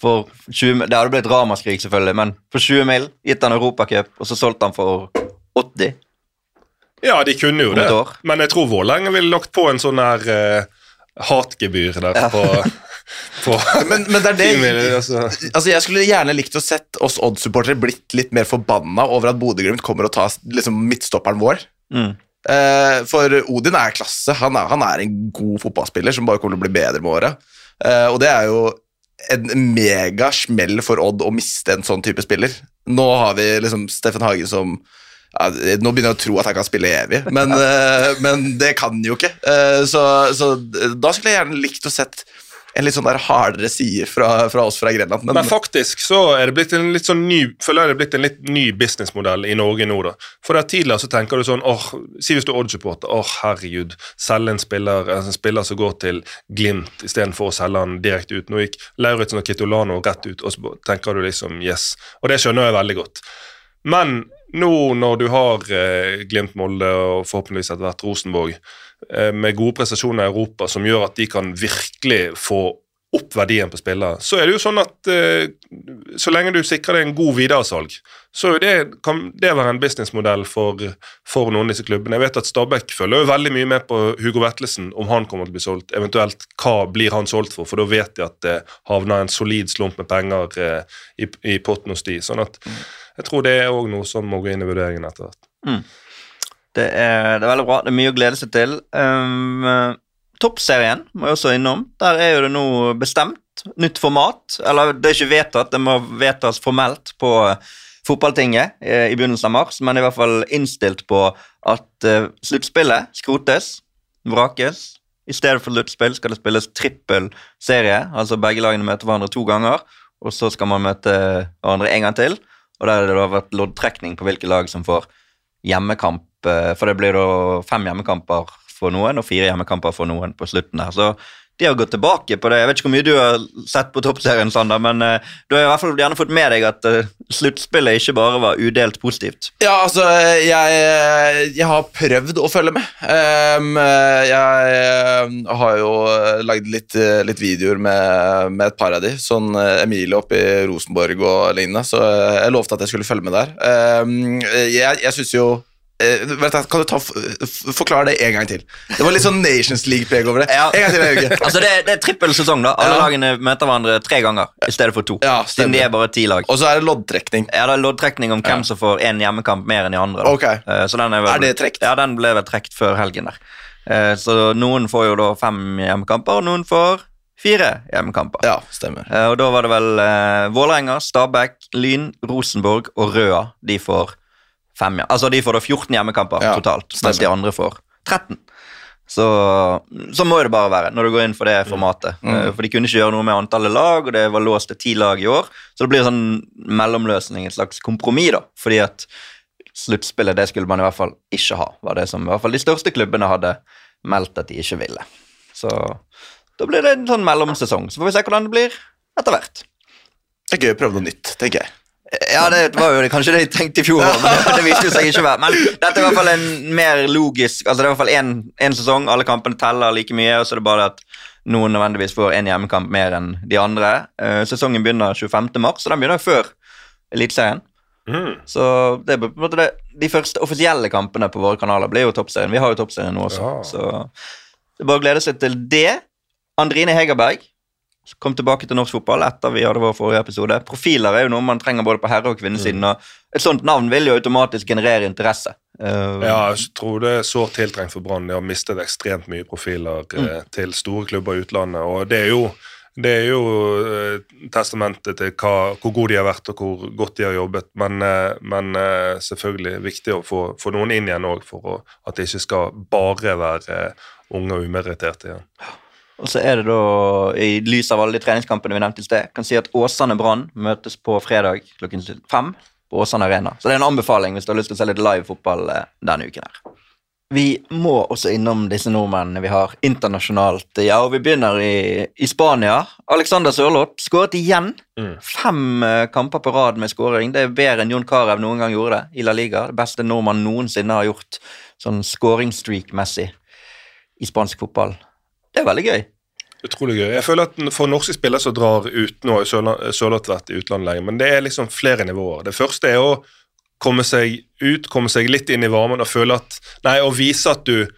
For 20 mil- Det hadde blitt ramaskrik, selvfølgelig, men for 20 mil, gitt han Europacup, og så solgte han for 80? Ja, de kunne jo det, år. men jeg tror Vålerenga ville lagt på en sånn her uh, hatgebyr der på, på Men, men det er det altså. Altså, Jeg skulle gjerne likt å sett oss Odd-supportere blitt litt mer forbanna over at Bodø-Glimt kommer og tar liksom, midtstopperen vår. Mm. Eh, for Odin er klasse. Han er, han er en god fotballspiller som bare kommer til å bli bedre med året. Eh, og det er jo en mega smell for Odd å miste en sånn type spiller. Nå har vi liksom Steffen Hagen som ja, Nå begynner jeg å tro at jeg kan spille evig, men, eh, men det kan han jo ikke. Eh, så, så da skulle jeg gjerne likt å sett en litt sånn der hardere side fra, fra oss fra Grenland. Men, Men faktisk så er det blitt en litt sånn ny føler jeg det er blitt en litt ny businessmodell i Norge nå. da. For der Tidligere så tenker du sånn åh, Si hvis du er Odd-supporter. åh herregud, Selge en spiller en spiller som går til Glimt istedenfor å selge han direkte ut. Nå gikk Lauritzen og Kitolano rett ut, og så tenker du liksom yes. Og det skjønner jeg veldig godt. Men nå når du har eh, Glimt, Molde og forhåpentligvis etter hvert Rosenborg eh, med gode prestasjoner i Europa som gjør at de kan virkelig få opp verdien på spillere, så er det jo sånn at eh, så lenge du sikrer deg en god videresalg, så det, kan det være en businessmodell for, for noen av disse klubbene. Jeg vet at Stabæk følger jo veldig mye med på Hugo Vetlesen, om han kommer til å bli solgt. Eventuelt hva blir han solgt for, for da vet de at det havner en solid slump med penger eh, i, i potten hos de. Sånn at jeg tror det er òg noe som må gå inn i vurderingen etter hvert. Det er, det er veldig bra. Det er mye å glede seg til. Um, Toppserien må jeg også innom. Der er jo det nå bestemt. Nytt format. Eller det er ikke vedtatt, det må vedtas formelt på eh, fotballtinget eh, i begynnelsen av mars, men i hvert fall innstilt på at uh, sluttspillet skrotes, vrakes, I stedet for sluttspill skal det spilles trippel serie, altså begge lagene møter hverandre to ganger, og så skal man møte hverandre en gang til. Og der det har vært loddtrekning på hvilke lag som får hjemmekamp, eh, for det blir da fem hjemmekamper for noen og fire hjemmekamper for noen på slutten der. Så de har gått tilbake på det. Jeg vet ikke hvor mye du har sett på toppserien, Sander, men uh, du har i hvert fall gjerne fått med deg at uh, sluttspillet ikke bare var udelt positivt. Ja, altså, jeg, jeg har prøvd å følge med. Um, jeg har jo lagd litt, litt videoer med, med, et par av de, sånn Emilie oppe i Rosenborg og lignende, så jeg lovte at jeg skulle følge med der. Um, jeg jeg syns jo Eh, kan du ta, forklare det en gang til? Det var litt sånn Nations League-preg over det. Ja. En gang til, Hauge. altså det, det er trippel sesong, da. Alle Ja. lagene møter hverandre tre ganger i stedet for to. Ja, siden de er bare ti lag. Og så er det loddtrekning. Ja, det er loddtrekning om hvem som får én hjemmekamp mer enn de andre. Da. Ok. Eh, Så den er, vel, Er det trekt? Ja, den ble vel trukket før helgen der. Eh, Så noen får jo da fem hjemmekamper, og noen får fire hjemmekamper. Ja, stemmer. Eh, Og da var det vel eh, Vålerenga, Stabæk, Lyn, Rosenborg og Røa. De får fem ja. Altså de får da 14 hjemmekamper Ja, totalt, mens de andre får 13. Så, så må det bare være når du går inn for det formatet. Mm. Eh, For de kunne ikke gjøre noe med antallet lag, og det var låst til ti lag i år. Så det blir en sånn mellomløsning, et slags kompromiss, da. Fordi at sluttspillet, det skulle man i hvert fall ikke ha. Var det som i hvert fall de største klubbene hadde meldt at de ikke ville. Så da blir det en sånn mellomsesong. Så får vi se hvordan det blir etter hvert. Det er gøy å prøve noe nytt, tenker jeg. Ja, det var jo kanskje det jeg tenkte i fjor, men det, viste seg ikke å være. Men dette er i hvert fall en mer logisk Altså Det er i hvert fall én- én sesong, alle kampene teller like mye, og så er det bare at noen nødvendigvis får en hjemmekamp mer enn de andre. Eh, sesongen begynner 25. mars, og den begynner før Eliteserien. Mm. Så det er på en måte det, de første offisielle kampene på våre kanaler blir jo Toppserien. Vi har jo Toppserien nå også, Ja. så det er bare å glede seg til det. Andrine Hegerberg kom tilbake til norsk fotball etter vi hadde vår forrige episode. Profiler er jo noe man trenger både på herre- og kvinnesiden, og et sånt navn vil jo automatisk generere interesse. Uh, Ja, jeg tror det er sårt tiltrengt for Brann. De har mistet ekstremt mye profiler mm. til store klubber i utlandet. og det er jo, det er jo eh, testamentet til hva, hvor gode de har vært og hvor godt de har jobbet. Men, eh, men eh, selvfølgelig viktig å få, få noen inn igjen òg, for å, at det ikke skal bare være eh, unge og umeritterte igjen. Og så er det da, i lys av alle de treningskampene vi nevnte i sted, kan si at Åsane Brann møtes på fredag klokken fem på Åsane Arena. Så det er en anbefaling hvis du har lyst til å se litt live fotball eh, denne uken her. Vi må også innom disse nordmennene vi har internasjonalt. Ja, og vi begynner i, i Spania. Alexander Sørloth skåret igjen. Mm. Fem eh, kamper på rad med skåring. Det er bedre enn Jon Carew noen gang gjorde det i La Liga. Det beste nordmann noensinne har gjort sånn skåringsstreak-messig i spansk fotball. Det er veldig gøy. Utrolig gøy. Jeg føler at For norske spillere som drar ut Nå har Sørloth vært i utlandet lenge, men det er liksom flere nivåer. Det første er å komme seg ut, komme seg litt inn i varmen og føle at Nei, å vise at du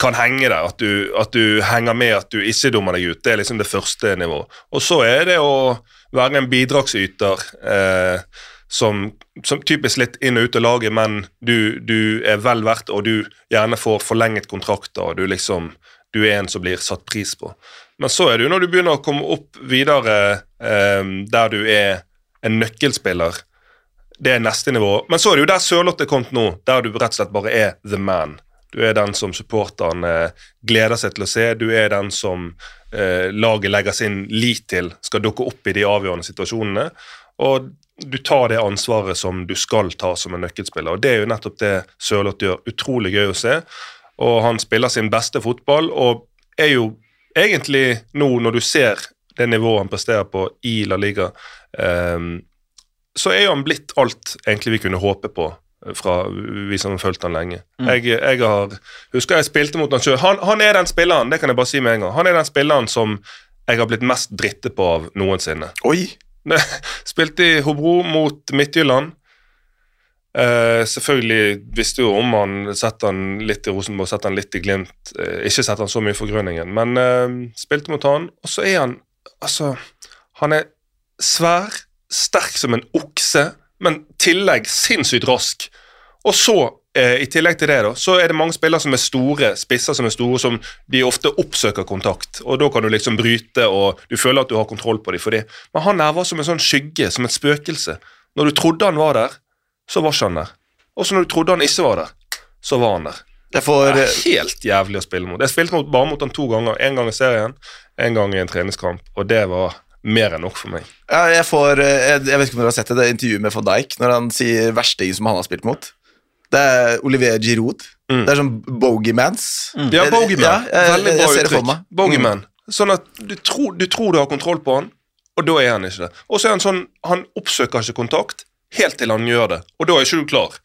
kan henge der, at du, at du henger med, at du ikke dummer deg ut. Det er liksom det første nivået. Og så er det å være en bidragsyter eh, som, som typisk litt inn og ut av laget, men du, du er vel verdt, og du gjerne får forlenget kontrakter, og du liksom du er en som blir satt pris på. Men så er det jo når du begynner å komme opp videre eh, der du er en nøkkelspiller. Det er neste nivå. Men så er det jo der Sørloth er kommet nå, der du rett og slett bare er the man. Du er den som supporteren eh, gleder seg til å se. Du er den som eh, laget legger sin lit til skal dukke opp i de avgjørende situasjonene. Og du tar det ansvaret som du skal ta som en nøkkelspiller. Og Det er jo nettopp det Sørloth gjør. Utrolig gøy å se. Og han spiller sin beste fotball, og er jo egentlig nå, når du ser det nivået han presterer på i La Liga, um, så er jo han blitt alt egentlig vi kunne håpe på eh, fra vi som har fulgt han lenge. Jeg, jeg har, husker jeg spilte mot han sjøl. Han, han er den spilleren, det kan jeg bare si med en gang. Han er den spilleren som jeg har blitt mest drittet på av noensinne. Oi! Spilte i Hobro mot Midtjylland. Eh, selvfølgelig visste jo om han setter han litt i Rosenborg, setter han litt i Glimt. Uh, ikke setter han så mye for Grønningen, men uh, spilte mot han. Og så er han altså Han er svær, sterk som en okse, men tillegg sinnssykt rask. Og så, i tillegg til det, da, så er det mange spillere som er store, spisser som er store, som de ofte oppsøker kontakt. Og da kan du liksom bryte, og du føler at du har kontroll på dem for det. Men han er som en sånn skygge, som et spøkelse. Når du trodde han var der, så var ikke han der. Og så når du trodde han ikke var der, så var han der. Får Det er helt jævlig å spille mot. Jeg spilte mot, bare mot han to ganger. En gang i serien, en gang i en treningskamp, og det var mer enn nok for meg. Jeg får eh, jeg, jeg vet ikke om dere har sett det, det intervjuet med van Dijk når han sier verstingen som han har spilt mot. Det er Olivier Giroud. Mm. Det er sånn bogeymans. Mm. Ja, bogeyman. Ja, jeg, Veldig bra uttrykk. Bogeyman. Bogeyman. Sånn at du tror, du tror du har kontroll på han, og da er han ikke det. Og så er han sånn, han oppsøker ikke kontakt helt til han gjør det, og da er ikke du klar.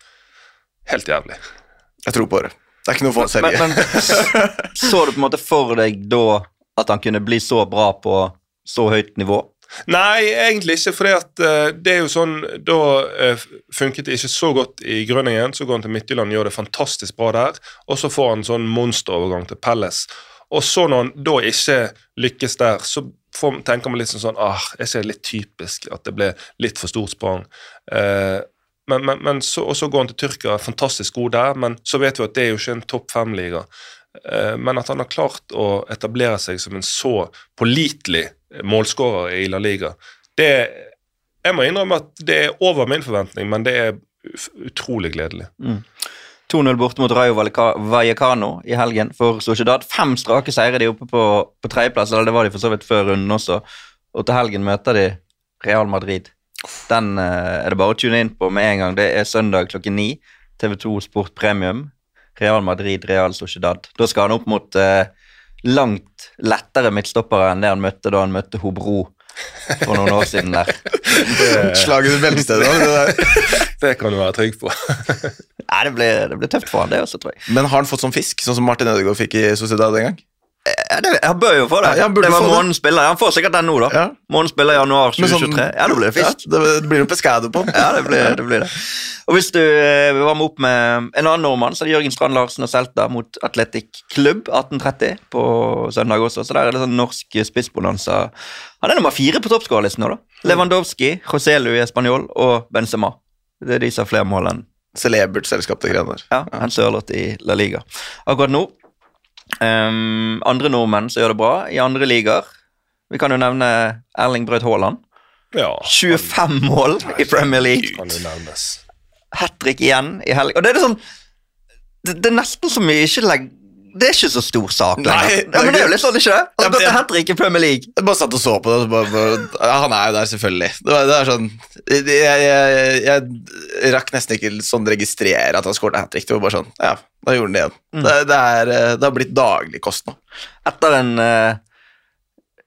Helt jævlig. Jeg tror på det. Det er ikke noe for å Men, men så du på en måte for deg da at han kunne bli så bra på så høyt nivå? Nei, egentlig ikke, For at eh, det er jo sånn Da uh, funket det ikke så godt i Grønningen, så går han til Midtjylland og gjør det fantastisk bra der, og så får han sånn monsterovergang til Pelles. Og så når han da ikke lykkes der, så får, tenker man litt sånn ah, jeg ser litt typisk at det ble litt for stort sprang? Eh, men, men, men så, og så går han til Tyrkia, fantastisk god der, men så vet vi at det er jo ikke en topp fem-liga. Eh, men at han har klart å etablere seg som en så pålitelig målskårer i La Liga, det Jeg må innrømme at det er over min forventning, men det er utrolig gledelig. 2-0 borte mot Rayo Vallecano i helgen for Sociedad. Fem strake seire de er oppe på, på tredjeplass, eller det var de for så vidt før runden også. Og til helgen møter de Real Madrid. Den uh, er det bare å tune inn på med en gang. Det er søndag klokken ni. TV2 Sport Premium. Real Madrid, Real Sociedad. Da skal han opp mot uh, langt lettere midtstoppere enn det han møtte da han møtte Hobro for noen år siden der. Slaget ved beltestedet. det der. Det kan du være trygg på. Nei, det blir, det blir, tøft for han, det også, tror jeg. Men har han fått sånn fisk, sånn som Martin Ødegaard fikk i Sociedad en gang? Ja, det, han bør jo få det. Ja, det var månedens spiller. Han får sikkert den nå, da. Ja. Månedens spiller i januar 2023. sånn- 2023. Ja, da blir det fisk. Ja, det, det blir noe pescado på. Ja, det blir det. Blir det. Og hvis du eh, varmer opp med en annen nordmann, så er det Jørgen Strand Larsen og Selta mot Atletic Klubb 1830 på søndag også. Så der er det sånn norsk spissbonanza. Han er nummer fire på toppskårerlisten nå, da. Lewandowski, José i Spanjol og Benzema. Det er de som har flere mål enn Celebert selskap, det greiene der. ja, en sørlott i La Liga. Akkurat nå um, Andre nordmenn som gjør det bra i andre ligaer. Vi kan jo nevne Erling Braut Haaland. Ja, 25 mål i Premier League. kan jo nevnes. Hat trick igjen i helg. Og det er sånn det, det er nesten så mye ikke legg... Det er ikke så stor sak lenger. er Ja, men det er jo litt sånn, ikke det? Ja, Han men har hat trick i Premier League. Jeg bare satt og så på det. Bare, bare, han er jo der, selvfølgelig. Det, var, det er sånn jeg, jeg, jeg, rakk nesten ikke sånn registrere at han skåret hat trick. Det var bare sånn Ja, da gjorde han det igjen. Det, det, er, eh, det har blitt daglig kost nå. Etter en eh,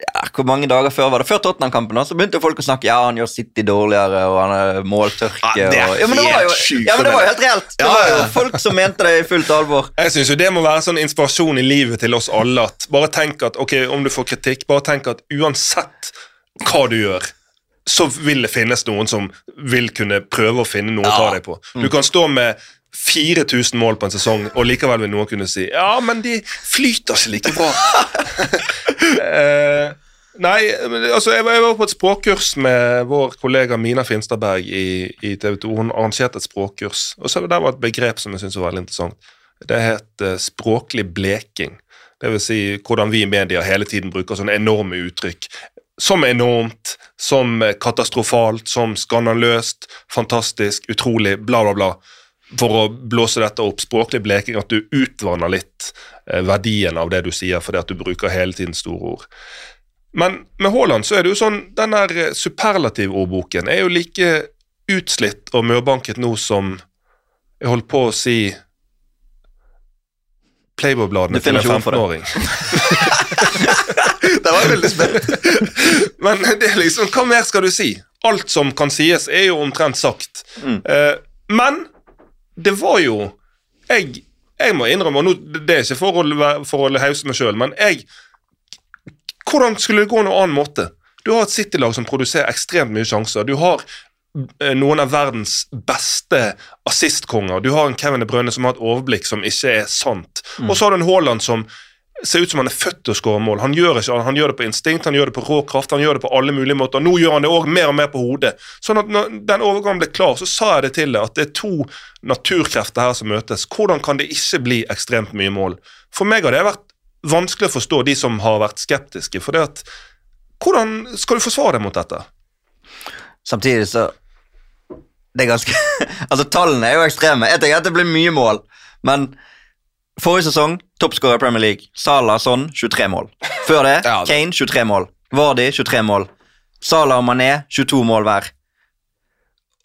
ja, Hvor mange dager før var det? Før Tottenham-kampen så begynte folk å snakke Ja, han gjør City dårligere, og han er måltørke Ja, det er og, ja, men det var jo, ja, men det var jo helt reelt. Det var jo folk som mente det i fullt alvor. Jeg synes jo Det må være sånn inspirasjon i livet til oss alle. at Bare tenk at ok, om du får kritikk, bare tenk at uansett hva du gjør, så vil det finnes noen som vil kunne prøve å finne noe å ta deg på. Du kan stå med 4000 mål på en sesong, og likevel vil noen kunne si ja, men de flyter ikke like bra. eh, nei, altså jeg var, jeg var på et språkkurs med vår kollega Mina Finstadberg i, i TV 2. Hun arrangerte et språkkurs, og så der var et begrep som jeg syntes var veldig interessant. Det het uh, språklig bleking. Det vil si hvordan vi i media hele tiden bruker sånne enorme uttrykk. Som enormt, som katastrofalt, som skandaløst, fantastisk, utrolig, bla, bla, bla. For å blåse dette opp. Språklig bleking, at du utvanner litt eh, verdien av det du sier, fordi at du bruker hele tiden store ord. Men med Haaland så er det jo sånn, den der eh, superlativordboken er jo like utslitt og mørbanket nå som jeg holdt på å si Playboy-bladene til en ikke ord for det. 15-åring. Det var veldig spent. Men det er liksom, hva mer skal du si? Alt som kan sies, er jo omtrent sagt. Mm. Eh, men det var jo Jeg, jeg må innrømme, og det er ikke for å, for å hause meg sjøl, men jeg Hvordan skulle det gå noen annen måte? Du har et City-lag som produserer ekstremt mye sjanser. Du har eh, noen av verdens beste assistkonger. Du har en Kevin De Brønne som har et overblikk som ikke er sant. Og så har du en Haaland som ser ut som han er født til å skåre mål. Han gjør, ikke, han gjør det på instinkt, han gjør det på rå kraft, han gjør det på alle mulige måter. Nå gjør han det òg mer og mer på hodet. Sånn at når den overgangen ble klar, så sa jeg det til deg, at det er to naturkrefter her som møtes. Hvordan kan det ikke bli ekstremt mye mål? For meg har det vært vanskelig å forstå de som har vært skeptiske. for det at Hvordan skal du forsvare deg mot dette? Samtidig så Det er ganske Altså, tallene er jo ekstreme. Jeg tenker at det blir mye mål, men Forrige sesong toppskårer i Premier League. Salah Son 23 mål. Før det Ja, det- Kane 23 mål. Vardy 23 mål. Salah og Mané 22 mål hver.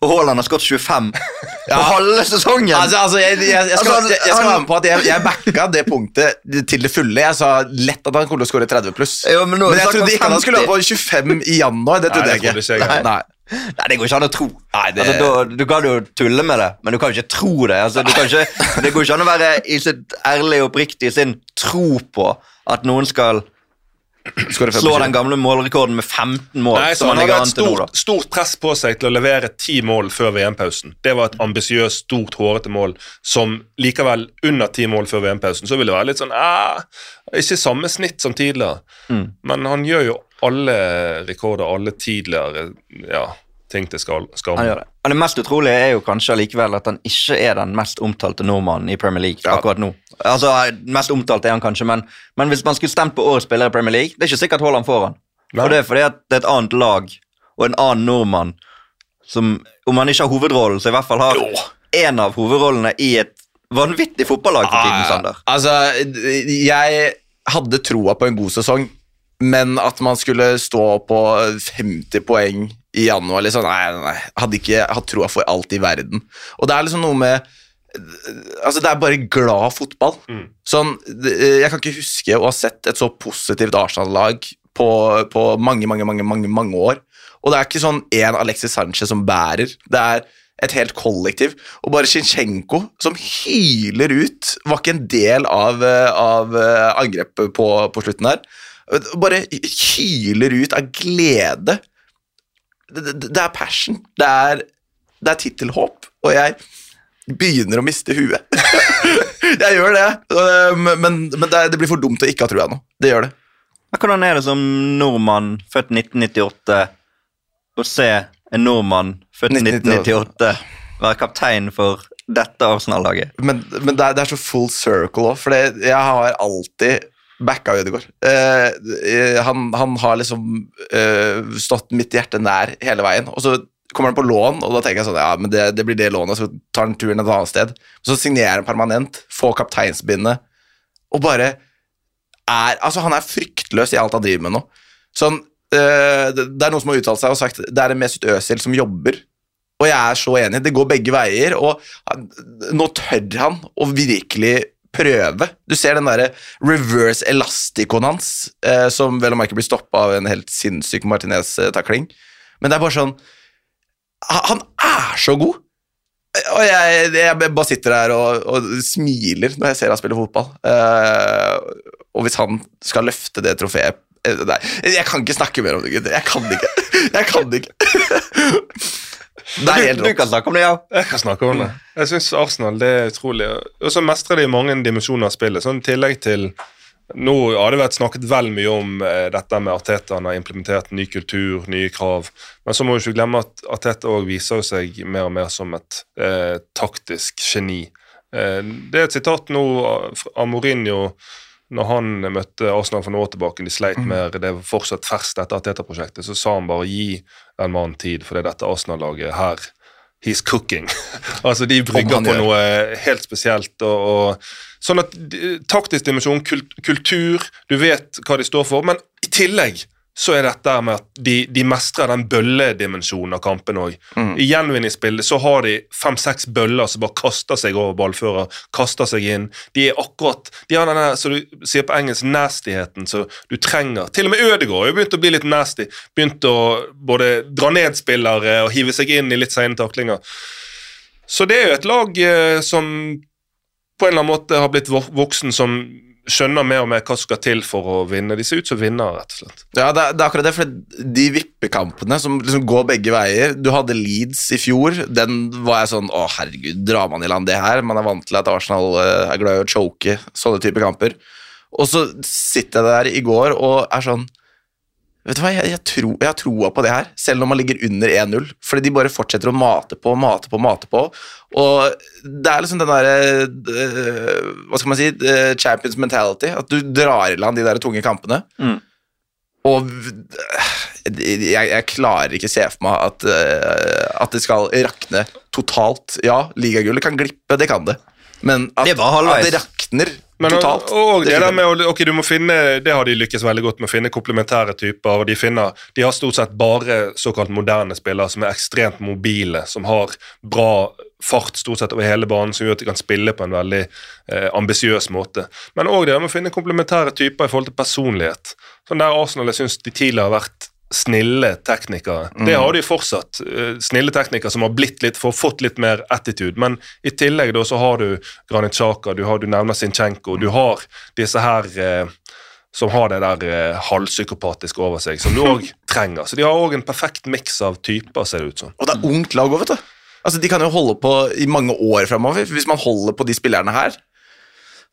Og Haaland har skåret 25 på halve sesongen! Altså, altså jeg, jeg, jeg, skal, Altså, jeg, jeg skal være med på at jeg, jeg backa det punktet til det fulle. Jeg sa lett at han kunne skåre 30 pluss. Jo, men men jeg trodde ikke han skulle 50. ha på 25 i januar. Det trodde Nei, jeg ikke. jeg. Nei. Nei, det går ikke an å tro. Nei, det- altså, da, du kan jo tulle med det, men du kan jo ikke tro det. Altså, du kan ikke, det går ikke an å være i sitt ærlig og oppriktig sin tro på at noen skal Skåre 25. slå den gamle målrekorden med 15 mål. Nei, så som Han hadde et stort, stort press på seg til å levere ti mål før VM-pausen. Det var et ambisiøst, stort, hårete mål som likevel under ti mål før VM-pausen. Så ville det være litt sånn eh, Ikke samme snitt som tidligere. Mm. Men han gjør jo alle rekorder, alle tidligere ja, ting til skal. Han gjør det. Men det mest utrolige er jo kanskje allikevel at han ikke er den mest omtalte nordmannen i Premier League Ja. akkurat nå. Altså, Mest omtalt er han kanskje, men, men hvis man skulle stemt på årets spiller i Premier League, det er ikke sikkert Haaland får han. Og det er fordi at det er et annet lag og en annen nordmann som, om han ikke har hovedrollen, så i hvert fall har en av hovedrollene i et vanvittig fotballag for tiden, Sander. Altså, jeg hadde troa på en god sesong, men at man skulle stå på 50 poeng i januar liksom, Nei, nei. Hadde ikke hatt troa for alt i verden. Og det er liksom noe med Altså, det er bare glad fotball. Sånn, Jeg kan ikke huske å ha sett et så positivt Arsenal-lag på, på mange, mange, mange, mange, mange år. Og det er ikke sånn én Alexis Sanchez som bærer. Det er et helt kollektiv. Og bare Zinchenko, som hyler ut, var ikke en del av, eh, av eh, angrepet på, på slutten her. Bare hyler ut av glede. Det, det, det er passion. Det er, det er tittelhåp. Og jeg begynner å miste huet. jeg gjør det, øh, men, men det, det blir for dumt å ikke ha trua nå. Det gjør det. Hvordan er det som nordmann født 1998 å se en nordmann født 1998 være kaptein for dette Arsenal-laget? Men, men det, er, det er så full circle òg, for jeg har alltid backa Ødegaard. Eh, eh, han, han har liksom eh, stått mitt hjerte nær hele veien. Og så kommer han på lån, og da tenker jeg sånn Ja, men det, det blir det lånet, så tar han turen et annet sted. Så signerer han permanent, får kapteinsbindet, og bare er Altså, han er fryktløs i alt han driver med nå. Sånn eh, det, er noen som har uttalt seg og sagt det er en Mesut Özil som jobber. Og jeg er så enig. Det går begge veier, og nå tør han å virkelig prøve. Du ser den derre reverse elasticoen hans, eh, som vel og merke blir stoppa av en helt sinnssyk Martinez-takling. Men det er bare sånn Han er så god! Og jeg, jeg bare sitter der og, og smiler når jeg ser han spille fotball. Eh, og hvis han skal løfte det trofeet eh, Nei, jeg kan ikke snakke mer om det, gutter. Jeg kan ikke. Jeg kan ikke. Det er helt Du, du kan snakke om det, ja. Jeg kan snakke om det. Jeg syns Arsenal det er utrolig. Og så mestrer de mange dimensjoner av spillet. Sånn i tillegg til Nå har det vært snakket vel mye om eh, dette med Arteta. Han har implementert ny kultur, nye krav. Men så må vi ikke glemme at Arteta òg viser seg mer og mer som et eh, taktisk geni. Eh, det er et sitat nå av Mourinho når han møtte Arsenal for noen år tilbake. De sleit med det fortsatt ferskt dette Arteta-prosjektet. Så sa han bare gi den mannen tid, for det er dette Arsenal-laget her He's cooking. altså De brygger på noe helt spesielt. Og, og, sånn at Taktisk dimensjon, kult, kultur, du vet hva de står for. Men i tillegg så er dette med at de, de mestrer den bølledimensjonen av kampen òg. I gjenvinningsspillet så har de fem-seks bøller som bare kaster seg over ballfører, kaster seg inn. De er akkurat De har denne som du sier på engelsk, nastyheten som du trenger. Til og med Ødegaard har begynt å bli litt nasty. Begynt å både dra ned spillere og hive seg inn i litt sene taklinger. Så det er jo et lag eh, som på en eller annen måte har blitt voksen, som skjønner mer og mer hva som skal til for å vinne. De ser ut som vinnere, rett og slett. Ja, det, er- det er akkurat det, for de vippekampene som liksom går begge veier Du hadde Leeds i fjor, den var jeg sånn Å, herregud, drar man i land det her? Man er vant til at Arsenal eh, er glad i å choke sånne typer kamper. Og så sitter jeg der i går og er sånn Vet du hva, jeg, jeg, tror, jeg har troa på det her, selv når man ligger under 1-0. Fordi de bare fortsetter å mate på, mate på, mate på. Og det er liksom den derre eh, Hva skal man si? eh, champions mentality. At du drar i land de der tunge kampene. Mm. Og jeg, jeg klarer ikke se for meg at, eh, at det skal rakne totalt. Ja, ligagullet kan glippe, det kan det. Men at, Det at det rakner Men, Totalt. Og, og det der med ok, du må finne, det har de lykkes veldig godt med å finne komplementære typer. og De, finner, de har stort sett bare såkalt moderne spillere som er ekstremt mobile, som har bra fart stort sett over hele banen, som gjør at de kan spille på en veldig eh, ambisiøs måte. Men òg det med å finne komplementære typer i forhold til personlighet. Sånn der Arsenal jeg syns de tidligere har vært snille teknikere. Det har de fortsatt. eh, Snille teknikere som har blitt litt, for fått litt mer attitude. Men i tillegg da så har du Granit Xhaka, du, har, du nevner Sinchenko, du har disse her eh, som har det der eh, halvpsykopatiske over seg, som du òg trenger. Så de har òg en perfekt miks av typer, ser det ut som. Og det er ungt lag òg, vet du. Altså, De kan jo holde på i mange år framover. Hvis man holder på de spillerne her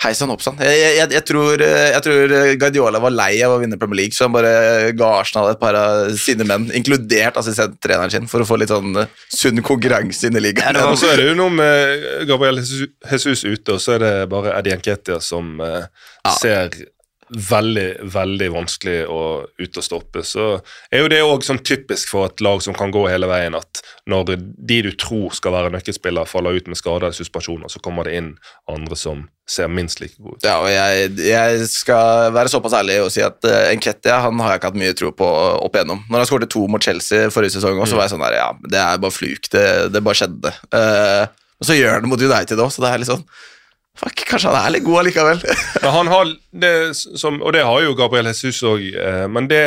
Hei sann, hopp sann. Jeg, jeg, jeg, tror, eh, jeg tror Guardiola var lei av å vinne Premier League, så han bare ga Arsenal et par av sine menn, inkludert assistenttreneren sin, for å få litt sånn eh, sunn konkurranse inn i ligaen. Og så er det jo noe med Gabriel Jesus- Jesus ute, og så er det bare Eddie Nketia som ja. ser veldig, veldig vanskelig å ut og stoppe. Så er jo det òg sånn typisk for et lag som kan gå hele veien, at når de du tror skal være nøkkelspillere, faller ut med skader eller suspensjoner, så kommer det inn andre som ser minst like gode ut. Ja, og jeg, jeg skal være såpass ærlig og si at uh, Enketia han har jeg ikke hatt mye tro på opp igjennom. Når han skåret to mot Chelsea forrige sesong, også, så var jeg sånn der, ja, det er bare fluk. Det, det bare skjedde. Uh, og så gjør han det mot United òg, så det er litt sånn Fuck, kanskje han er litt god allikevel. Men han har det som, Og det har jo Gabriel Jesus òg, eh, men det,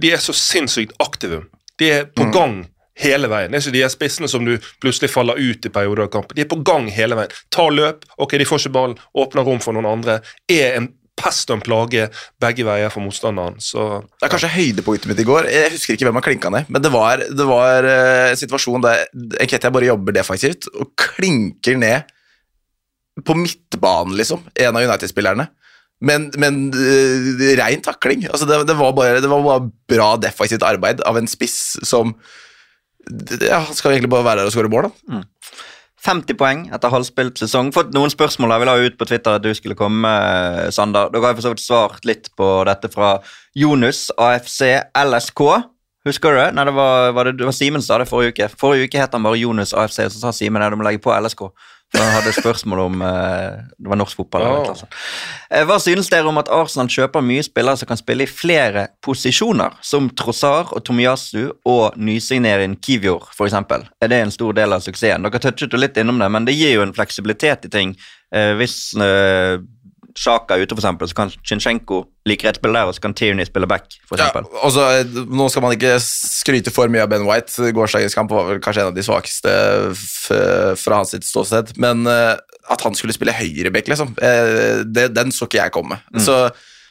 de er så sinnssykt aktive. De er på gang hele veien. Det er ikke de spissene som du plutselig faller ut i perioder av kampen. De er på gang hele veien. Tar løp, ok, de får ikke ballen, åpner rom for noen andre. Er en pest og en plage begge veier for motstanderen. Så Det er kanskje høydepunktet mitt i går. Jeg husker ikke hvem han klinka ned, men det var, det var eh, en situasjon der Enketia bare jobber defensivt og klinker ned på midtbanen, liksom, en av United-spillerne. Men, men uh, rein takling. Altså, det, det, var bare, det var bare bra defensivt arbeid av en spiss som ja, Han skal egentlig bare være der og skåre mål, da. 50 poeng etter halvspilt sesong. Fått noen spørsmål jeg vil ha ut på Twitter at du skulle komme, eh, Sander. Dere har for så vidt svart litt på dette fra Jonus, AFC, LSK. Husker du det? Nei, det var, var, det, det var Simen sa det forrige uke. Forrige uke het han bare Jonus AFC, så sa Simen at du må legge på LSK. Han hadde spørsmål om eh, det var norsk fotball. eller noe. Eh, Hva synes dere om at Arsenal kjøper mye spillere som kan spille i flere posisjoner, som Trossar og Tomiyasu og nysigneringen Kivior f.eks.? Er det en stor del av suksessen? Dere touchet jo litt innom det, men det gir jo en fleksibilitet i ting. Eh, hvis eh, Sjaka er ute, for eksempel, så kan Chinchenko like rett spille der, og så kan Tierney spille back, for Ja, eksempel. og så, eh, nå skal man ikke skryte for mye av Ben White. Gårsdagens kamp var vel kanskje en av de svakeste fra hans sitt ståsted. Men eh, at han skulle spille høyreback, liksom, eh, det, den så ikke jeg komme. Så,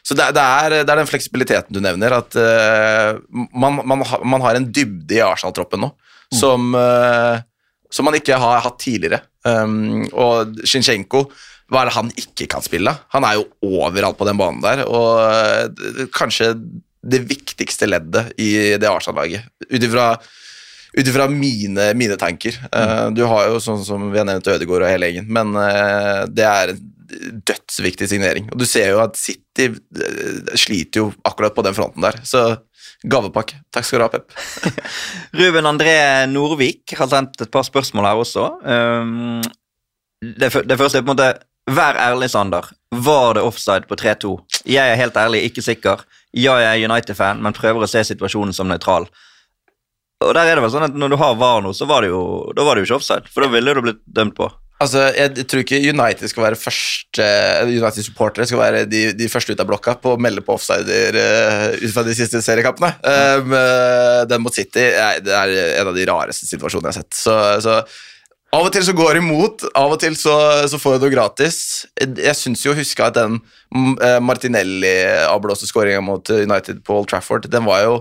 så det, det, er, det er den fleksibiliteten du nevner, at uh, man, man, ha- man har en dybde i Arsenal-troppen nå som, uh, som man ikke har hatt tidligere. Um, og Shinchenko hva er det han ikke kan spille? Han er jo overalt på den banen der, og eh, kanskje det viktigste leddet i det Arsenal-laget. Ut ifra mine, mine tanker. Mm. du har jo sånn som vi har nevnt Ødegaard og hele gjengen, men eh, det er en dødsviktig signering. Og du ser jo at City sliter jo akkurat på den fronten der, så gavepakke. Takk skal du ha, Pep. Ruben André Norvik har sendt et par spørsmål her også. Um, det første er på en måte Vær ærlig, Sander. Var det offside på 3-2? Jeg er helt ærlig ikke sikker. Ja, jeg er United-fan, men prøver å se situasjonen som nøytral. Og der er det vel sånn at Når du har VAR nå, så var det jo, da var det jo ikke offside. For da ville du blitt dømt på. Altså, Jeg tror ikke United skal være første United-supportere skal være de, de første ut av blokka på å melde på offsider uh, ut fra de siste seriekampene. Um, eh, den mot City er, det er en av de rareste situasjonene jeg har sett. Så, så Av og til så går det imot, av og til så, så får du det gratis. Jeg syns jo å huske at den mm, eh, Martinelli-avblåste skåringa mot United på Old Trafford, den var jo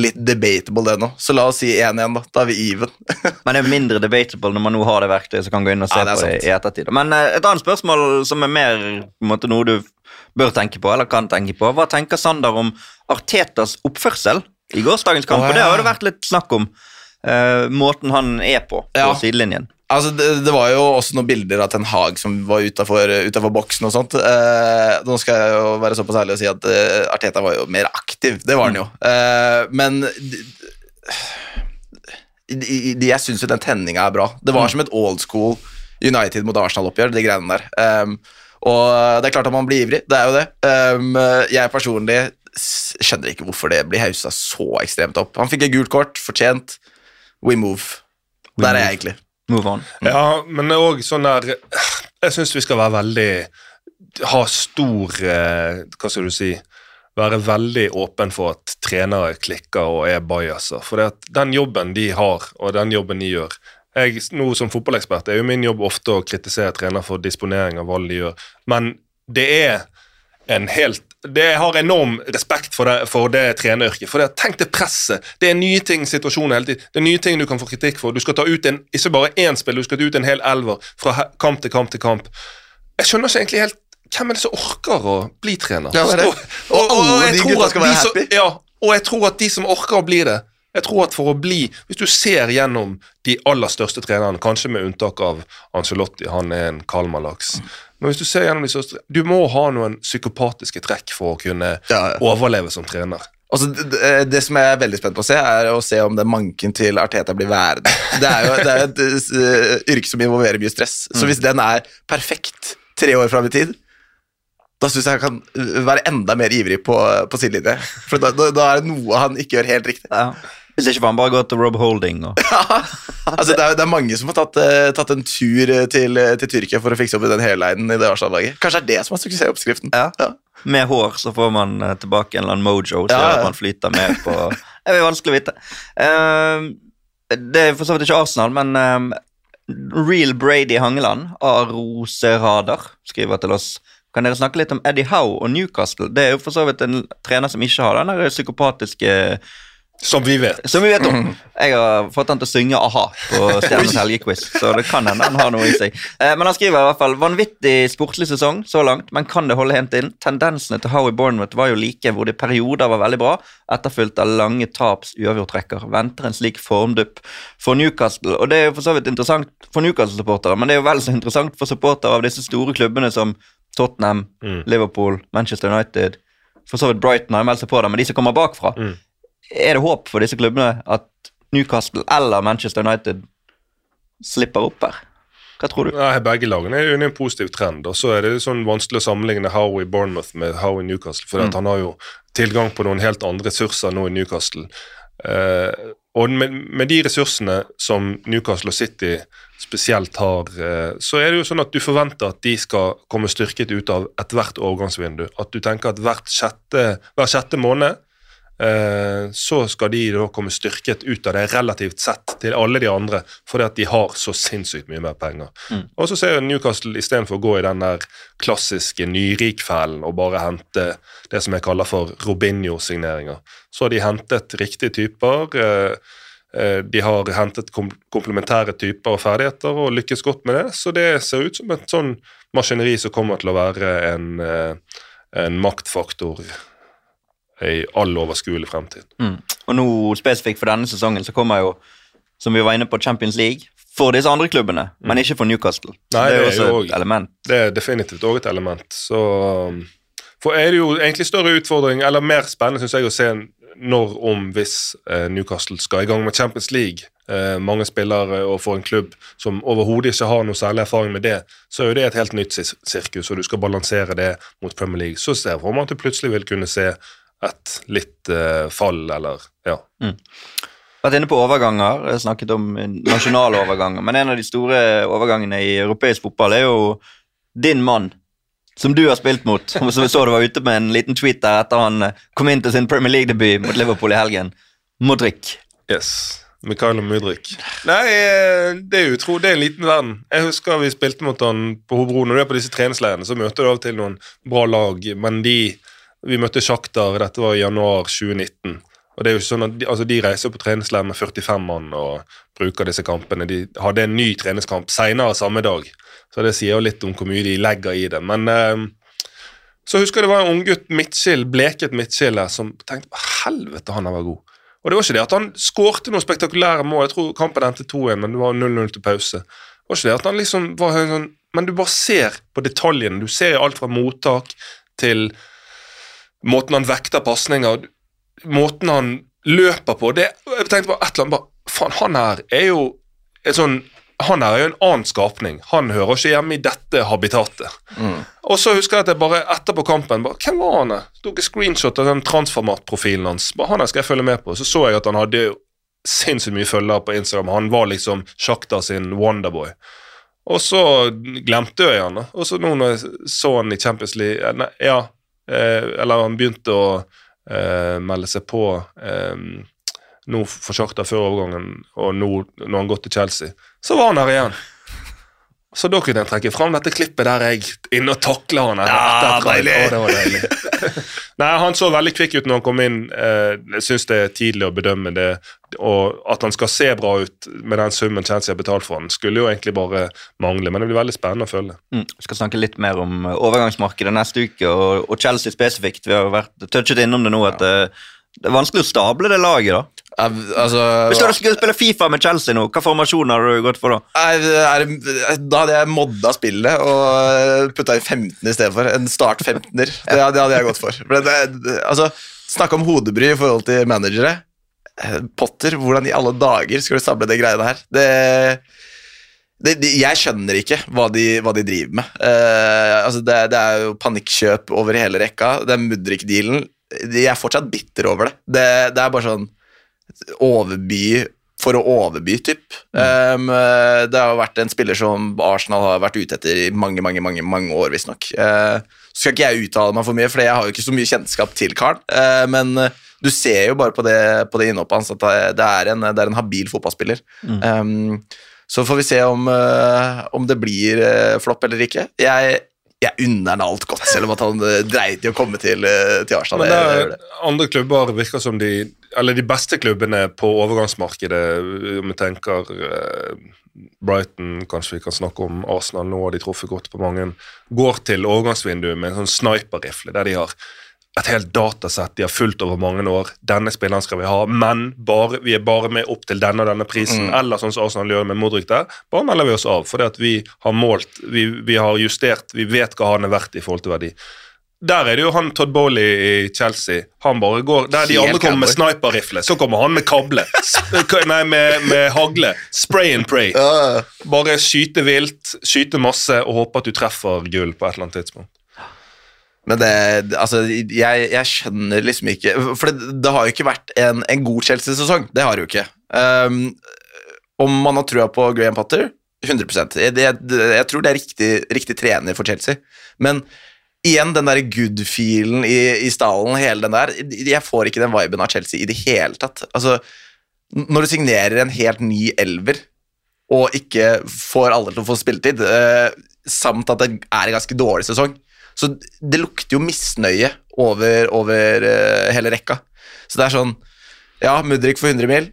litt debatable, den òg. Så la oss si 1-1, da. Da er vi even. Men det er mindre debatable når man nå har det verktøyet som kan gå inn og se Ja, det på det i ettertid. Men eh, et annet spørsmål som er mer måte, noe du bør tenke på, eller kan tenke på. Hva tenker Sander om Artetas oppførsel i gårsdagens kamp? Å, Og det har det vært litt snakk om. Uh, måten han er på på Ja. sidelinjen. Altså, det, det var jo også noen bilder av Ten Hag som var utafor boksen og sånt. Eh, nå skal jeg jo være såpass ærlig og si at eh, Arteta var jo mer aktiv. Det var han jo. Eh, men jeg syns jo den tenninga er bra. Det var som et old school United mot Arsenal-oppgjør, de greiene der. Um, Og det er klart at man blir ivrig, det er jo det. Um, jeg personlig skjønner ikke hvorfor det blir haussa så ekstremt opp. Han fikk et gult kort, fortjent. We move. Der er jeg egentlig. Move on. Ja, men også sånn der Jeg syns vi skal være veldig Ha stor eh, Hva skal du si Være veldig åpen for at trenere klikker og er bajaser. For det at den jobben de har, og den jobben de gjør jeg, Nå som fotballekspert er jo min jobb ofte å kritisere trener for disponering av valg de gjør, men det er en helt det har enorm respekt for det, for det treneryrket. For det, Tenk det presset. Det er nye ting situasjonen hele tiden. Det er nye ting du kan få kritikk for. Du skal ta ut en, ikke bare én spiller, du skal ta ut en hel elver fra kamp til kamp til kamp. Jeg skjønner ikke egentlig helt hvem er det som orker å bli trener. Ja, det det. Og, Og alle jeg tror at de som- Ja, og jeg tror at de som orker å bli det jeg tror at for å bli, Hvis du ser gjennom de aller største trenerne, kanskje med unntak av Angelotti, han er en Kalmar-laks Men hvis du ser gjennom de største Du må ha noen psykopatiske trekk for å kunne Ja, ja. overleve som trener. Altså, det, det- det som jeg er veldig spent på å se, er å se om den manken til Arteta blir værende. Det er jo det er et uh, yrke som involverer mye stress. Så hvis den er perfekt tre år fram i tid, da syns jeg han kan uh, være enda mer ivrig på, på sidelinje. For da, da, da er det noe han ikke gjør helt riktig. Ja. Hvis ikke får han bare gå til Rob Holding og Altså, det, er, det er mange som har tatt, uh, tatt en tur eh, til, eh, til Tyrkia for å fikse opp i den helleinen i det Arsenal-laget. Kanskje det er det som er suksessoppskriften. Ja. Med hår så får man tilbake en eller annen mojo, så Ja, at man flyter med på Det er vanskelig å vite. Uh, det er for så vidt ikke Arsenal, men ehm, Real Brady Hangeland, av Aroserader, skriver til oss. Kan dere snakke litt om Eddie Howe og Newcastle? Det er jo for så vidt en trener som ikke har den psykopatiske Som vi vet. Som vi vet om. Jeg har fått han til å synge a-ha på Stjernens helgequiz, så det kan hende han har noe i seg. Eh, Men han skriver i hvert fall vanvittig sportlig sesong så langt, men kan det holde helt inn? Tendensene til Howie Bournemouth var jo like, hvor det i perioder var veldig bra, etterfulgt av lange taps uavgjorttrekker. Venter en slik formdupp for Newcastle. Og det er jo for så vidt interessant for Newcastle-supportere, men det er jo vel så interessant for supportere av disse store klubbene som Tottenham, Mm. Liverpool, Manchester United. For så vidt Brighton har jo meldt seg på det, men de som kommer bakfra. Mm. Er det håp for disse klubbene at Newcastle eller Manchester United slipper opp her? Hva tror du? Nei, Begge lagene er jo inne i en positiv trend. og Så er det sånn vanskelig å sammenligne Howie Bournemouth med Howie Newcastle. For Mm. han har jo tilgang på noen helt andre ressurser nå i Newcastle. Eh, og med, med de ressursene som Newcastle og City spesielt har, eh, så er det jo sånn at du forventer at de skal komme styrket ut av ethvert overgangsvindu. At du tenker at hvert sjette, hver sjette måned så skal de da komme styrket ut av det relativt sett til alle de andre, fordi at de har så sinnssykt mye mer penger. Og så ser jeg Newcastle istedenfor å gå i den der klassiske nyrikfellen og bare hente det som jeg kaller for Robinho-signeringer, så har de hentet riktige typer. eh, eh, De har hentet komplementære typer og ferdigheter og lykkes godt med det. Så det ser ut som et sånn maskineri som kommer til å være en, eh, en maktfaktor i all overskuelig fremtid. Mm. Og nå spesifikt for denne sesongen så kommer jo, som vi var inne på, Champions League for disse andre klubbene, men ikke for Newcastle. Nei, det er det er også jo et element. Det er definitivt òg et element. Så um, For er det jo egentlig større utfordring, eller mer spennende, syns jeg, å se når om hvis eh, Newcastle skal i gang med Champions League. Eh, mange spillere og for en klubb som overhodet ikke har noe særlig erfaring med det, så er jo det et helt nytt sirkus, og du skal balansere det mot Premier League. Så ser jeg for meg at du plutselig vil kunne se et litt eh, fall, eller ja. Vært inne på overganger, jeg snakket om nasjonale overganger, men en av de store overgangene i europeisk fotball er jo din mann, som du har spilt mot, som vi så du var ute med en liten tweet der etter han eh, kom inn til sin Premier League-debut mot Liverpool i helgen. Modric. Yes. Mikhailo Mudrik. Nei, eh, det er utro. det er en liten verden. Jeg husker vi spilte mot han på Hobro. Når du er på disse treningsleirene, så møter du av og til noen bra lag, men de Vi møtte Sjaktar, dette var i januar 2019. Og det er jo sånn at de, altså de reiser på treningsleir med 45 mann og bruker disse kampene. De hadde en ny treningskamp senere samme dag, så det sier jo litt om hvor mye de legger i det. Men eh, så husker jeg det var en unggutt, midtskill, bleket midtskille, som tenkte "Å, helvete, han var god. Og det var ikke det at han skårte noen spektakulære mål. Jeg tror kampen endte 2-1, men det var 0-0 til pause. Det var ikke det at han liksom var sånn Men du bare ser på detaljene. Du ser alt fra mottak til måten han vekter pasninger Måten han løper på det, Jeg tenkte på et eller annet bare Faen, han her er jo et sånn han er jo en annen skapning. Han hører ikke hjemme i dette habitatet. Og så husker jeg at jeg bare etterpå kampen bare, Hvem var han? der? Tok et screenshot av den transformat-profilen hans. Bare, han her skal jeg følge med på. Så så jeg at han hadde sinnssykt mye følgere på Instagram. Han var liksom Sjakta sin Wonderboy. Og så glemte jeg han. Og så nå når jeg så han i Champions League eh, nei, Ja, eller han begynte å eh, melde seg på eh, nå for Sjakta før overgangen, og nå når han gått til Chelsea, så var han her igjen. Så da kunne jeg trekke fram dette klippet der jeg inne og takla han. Ja, deilig. Å, det var deilig. Nei, Han så veldig kvikk ut når han kom inn. Eh, Jeg syns det er tidlig å bedømme det. Og at han skal se bra ut med den summen Chelsea har betalt for han, skulle jo egentlig bare mangle. Men det blir veldig spennende å følge. Mm. Vi skal snakke litt mer om eh, overgangsmarkedet neste uke, og, og Chelsea spesifikt. Vi har vært touchet innom det nå at det, det er vanskelig å stable det laget. da. Eh, Altså, Hvis du hadde skulle spille Fifa med Chelsea nå, hva formasjon hadde du gått for da? Det er, da hadde jeg modda spillet og putta inn 15 i stedet for. En start 15-er. Det, det hadde jeg gått for. Men, det, det, altså, Snakke om hodebry i forhold til managere. Eh, Potter, hvordan i alle dager skal du stable det greiene her? Det, det, det, jeg skjønner ikke hva de, hva de driver med. Uh, altså det, det er jo panikkjøp over hele rekka. Den Mudrik-dealen Jeg er fortsatt bitter over det. Det, det er bare sånn overby for å overby, typ. Um, eh, det har jo vært en spiller som Arsenal har vært ute etter i mange mange, mange, mange år, visstnok. Uh, så skal ikke jeg uttale meg for mye, for jeg har jo ikke så mye kjennskap til karen. Uh, men eh, du ser jo bare på det, på det innhoppet hans at det- er en, det er en habil fotballspiller. Um, så får vi se om, uh, om det blir uh, flopp eller ikke. Jeg, jeg unner han alt godt, selv om at han uh, dreit i å komme til, eh, til Arsenal. Men det er, det. andre klubber virker som de Eller de beste klubbene på overgangsmarkedet, om vi tenker eh, Brighton, kanskje vi kan snakke om Arsenal nå, har de truffet godt på mange, går til overgangsvinduet med en sånn sniperrifle der de har et helt datasett de har fulgt over mange år. Denne spilleren skal vi ha, men bare, vi er bare med opp til denne og denne prisen. Eller sånn som Arsenal gjør med Modric der, bare melder vi oss av. Fordi at vi har målt, vi, vi har justert, vi vet hva han er verdt i forhold til verdi. Der er det jo han Todd Bowley i Chelsea. Han bare går, Der de Helt andre kommer med sniperrifle, så kommer han med kable. Nei, med, med hagle. Spray and pray. Bare skyte vilt, skyte masse og håpe at du treffer gull på et eller annet tidspunkt. Men det, altså, jeg, jeg skjønner liksom ikke For det, det har jo ikke vært en, en god Chelsea-sesong. Det har det jo ikke. Um, om man har trua på Graham Potter 100 jeg, jeg, jeg tror det er riktig, riktig trener for Chelsea. Men igjen, den der good-feelen i, i stallen, hele den der Jeg får ikke den viben av Chelsea i det hele tatt. Altså, når du signerer en helt ny elver og ikke får alle til å få spilletid, eh, samt at det er en ganske dårlig sesong, så det lukter jo misnøye over, over uh, hele rekka. Så det er sånn Ja, Mudrik for 100 mil,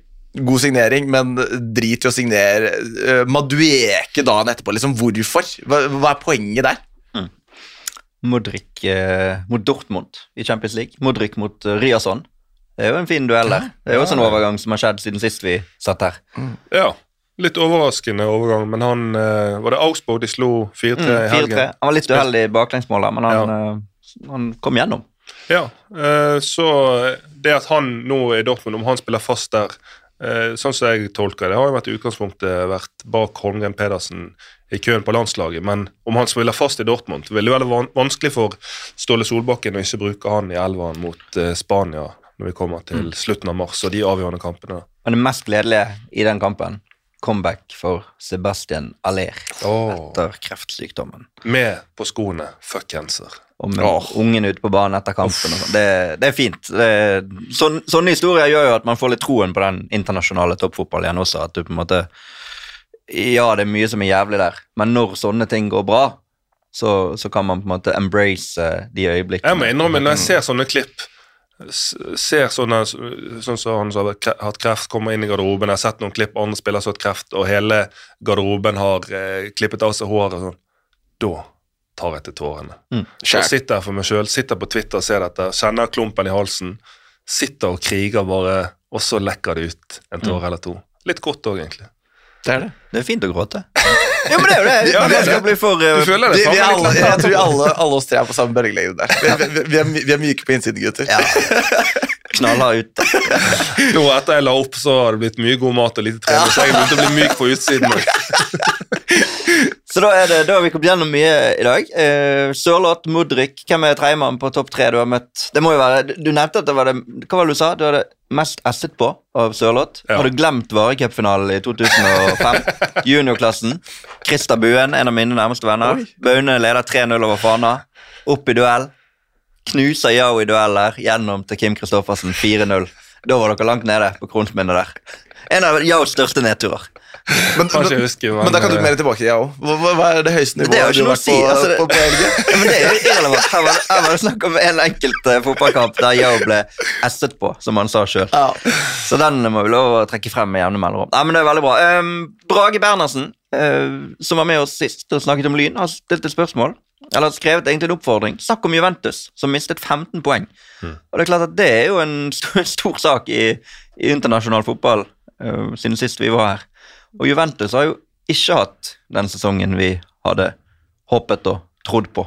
god signering, men drit i å signere uh, Madueke dagen etterpå, liksom. Hvorfor? Hva, hva er poenget der? Modric eh, mot Dortmund i Champions League. Modric mot uh, Ryerson. Det er jo en fin duell der. Det er jo også en overgang som har skjedd siden sist vi satt her. Ja, litt overraskende overgang, men han eh, Var det Augsburg de slo 4-3 i 4-3. helgen? Han var litt uheldig baklengsmålet, men han, eh, han kom gjennom. Ja, eh, så det at han nå er i Dortmund, om han spiller fast der Sånn som jeg tolker det, har jo vært i utgangspunktet vært bak Holmgren Pedersen i køen på landslaget, men om han spiller fast i Dortmund, vil det være vanskelig for Ståle Solbakken å ikke bruke han i elveren mot Spania når vi kommer til slutten av mars og de avgjørende kampene. Men det mest gledelige i den kampen, comeback for Sebastian Aller oh. etter kreftsykdommen. Med på skoene, fuck cancer. Og med oh. ungen ute på banen etter kampen. Sånn. det, det er fint. Det, sån, sånne historier gjør jo at man får litt troen på den internasjonale toppfotballen igjen også. At du på en måte Ja, det er mye som er jævlig der, men når sånne ting går bra, så, så kan man på en måte embrace eh, de øyeblikkene. Jeg må innrømme, når jeg ser sånne klipp Ser sånne Sånn som han som har hatt kreft, kommer inn i garderoben. Jeg har sett noen klipp andre spillere som har hatt kreft, og hele garderoben har eh, klippet av seg håret. og Sånn. Da tar jeg til tårene. Mm. Jeg sitter her for meg sjøl, sitter på Twitter og ser dette, kjenner klumpen i halsen. Sitter og kriger bare, og så lekker det ut en tåre eller to. Litt godt òg, egentlig. Det er det. Det er fint å gråte. Ja, men det er jo det. Ja, det er det. for eh, Du føler det Vi, vi er alle, jeg tror alle, alle oss tre er på samme bølgelengde der. Vi, vi, vi, er, vi er myke på innsiden, gutter. Ja. knallhard ute. Nå etter jeg la opp, så har det blitt mye god mat og lite trening, så jeg begynte å bli myk på utsiden. Så da, det, da har vi kommet gjennom mye i dag. Uh, Sørloth, Mudrik, hvem er tredjemann på topp tre du har møtt? Det må jo være, Du nevnte at det var det Hva var det du sa? Du hadde mest esset på av Sørloth. Ja. Har du glemt varecupfinalen i 2005? Juniorklassen. Christer Buen, en av mine nærmeste venner. Baune leder 3-0 over Fana. Opp i duell. Knuser Yao i dueller gjennom til Kim Kristoffersen 4-0. Da var dere langt nede på kronsminnet der. En av Yaos største nedturer. Men, Kanskje men, husker, men, men da kan du mer tilbake, jeg òg. Hva, hva- er det høyeste Det nivået jo du har vært si. på, Altså, det- på, men det er jo irrelevant. Her var, her var det snakk om en enkelt eh, fotballkamp der Yao ble esset på, som han sa sjøl. Ja. Så den må vi lov å trekke frem med jevne mellomrom. Nei, men det er veldig bra. Um, Brage Bernersen, uh, som var med oss sist og snakket om Lyn, har stilt et spørsmål. Eller skrevet egentlig en oppfordring. Snakk om Juventus, som mistet 15 poeng. Og det er klart at det er jo en stor, stor sak i, i internasjonal fotball uh, siden sist vi var her. Og Juventus har jo ikke hatt den sesongen vi hadde håpet og trodd på.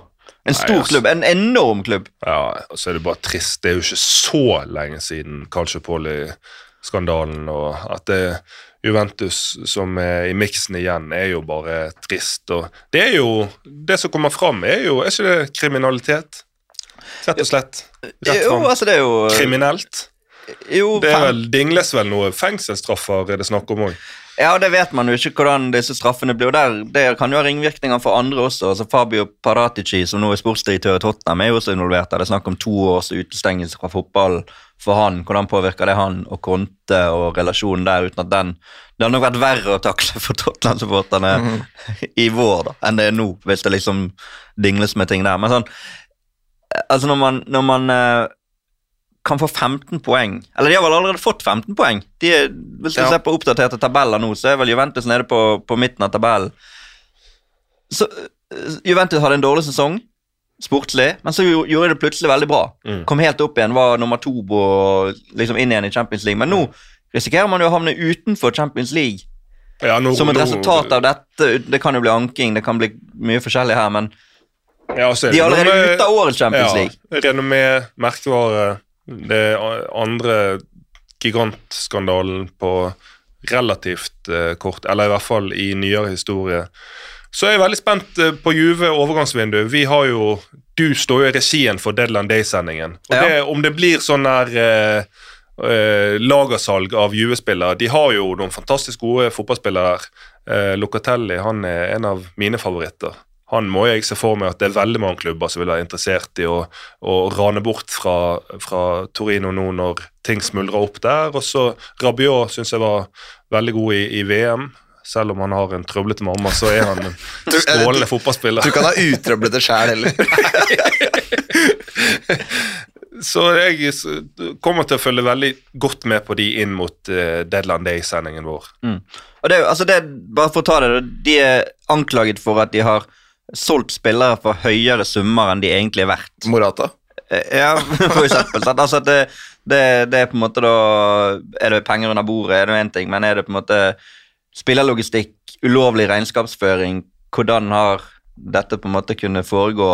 En stor Nei, altså. klubb, en enorm klubb. Ja, og så er det bare trist. Det er jo ikke så lenge siden Calciopoli-skandalen, og at det Juventus som er i miksen igjen, er jo bare trist. Og det er jo Det som kommer fram, er jo Er ikke det kriminalitet? Rett og slett. Rett Jo, altså det er jo Kriminelt. jo, Det er vel, dingles vel noe fengselsstraffer er det snakk om òg. Ja, det vet man jo ikke hvordan disse straffene blir. der, Det kan jo ha ringvirkninger for andre også. altså Fabio Paratici, som nå er sportsdirektør i Tottenham, er jo også involvert. der. Det er snakk om to års utestengelse fra fotball for han. Hvordan påvirker det han og Conte og relasjonen der, uten at den Det hadde nok vært verre å takle for Tottenham-supporterne i vår da, enn det er nå, hvis det liksom dingles med ting der. Men sånn Altså, når man, når man eh, kan få 15 poeng Eller de har vel allerede fått 15 poeng. De hvis du Ja. ser på oppdaterte tabeller nå, så er vel Juventus nede på, på midten av tabellen. Så eh, Juventus hadde en dårlig sesong sportslig, men så gjorde de det plutselig veldig bra. Mm. Kom helt opp igjen, var nummer to og liksom inn igjen i Champions League. Men nå risikerer man jo å havne utenfor Champions League Ja, nå- som et resultat av dette. Det kan jo bli anking, det kan bli mye forskjellig her, men Ja, er de er allerede ute av årets Champions League. Ja, renommé, merkevare, det andre gigantskandalen på relativt eh, kort, eller i hvert fall i nyere historie. Så er jeg veldig spent eh, på Juve overgangsvindu. Vi har jo Du står jo i regien for Deadland Day-sendingen. Og Ja. det, om det blir sånn der eh, eh, lagersalg av Juve-spillere De har jo noen fantastisk gode fotballspillere. Eh, Locatelli han er en av mine favoritter. Han må jeg se for meg at det er veldig mange klubber som vil være interessert i å, å rane bort fra, fra Torino nå når ting smuldrer opp der. Og så Rabiot syns jeg var veldig god i, i VM. Selv om han har en trøblete mamma, så er han en strålende fotballspiller. Du kan ha utrøblete sjæl heller. Så jeg kommer til å følge veldig godt med på de inn mot eh, Deadland Day-sendingen vår. Og det, altså det, bare for å ta det, De er anklaget for at de har solgt spillere for høyere summer enn de egentlig er verdt. Morata. Eh, Ja, for eksempel. sant? Altså det, det, det er på en måte da Er det penger under bordet, er det én ting, men er det på en måte spillerlogistikk, ulovlig regnskapsføring, hvordan har dette på en måte kunnet foregå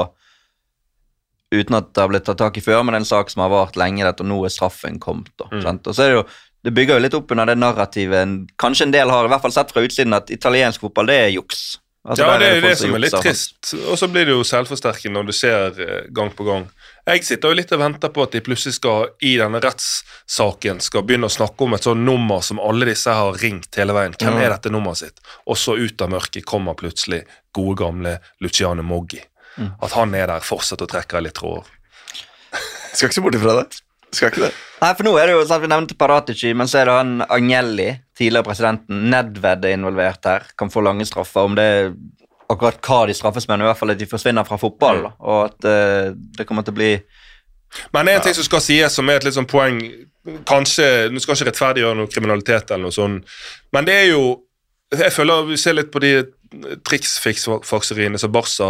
uten at det har blitt tatt tak i før, men det er en sak som har vart lenge, dette, og nå er straffen kommet. Da, Mm. sant? Og så er det jo det bygger jo litt opp under det narrativet kanskje en del har, i hvert fall sett fra utsiden, at italiensk fotball, det er juks. Altså, ja, det er jo det som er litt trist. Og så blir det jo selvforsterkende når du ser eh, gang på gang. Jeg sitter jo litt og venter på at de plutselig skal i denne rettssaken skal begynne å snakke om et sånt nummer som alle disse har ringt hele veien. Hvem er dette nummeret sitt? Og så ut av mørket kommer plutselig gode, gamle Luciano Moggi. At han er der fortsatt og trekker i litt tråder. Skal ikke se bort ifra det. Skal ikke det. Nei, for nå er det jo sant, Vi nevnte Paratici, men så er det han Agnelli, tidligere presidenten. Nedved er involvert her. Kan få lange straffer. Om det er akkurat hva de straffes med, men i hvert fall at de forsvinner fra fotball. Mm. Og at uh, det kommer til å bli Men en ting som skal sies, som er et litt sånn poeng Kanskje, Nå skal ikke rettferdiggjøre noe kriminalitet, eller noe sånt, men det er jo Jeg føler vi ser litt på de triksfiksfakseriene som Barca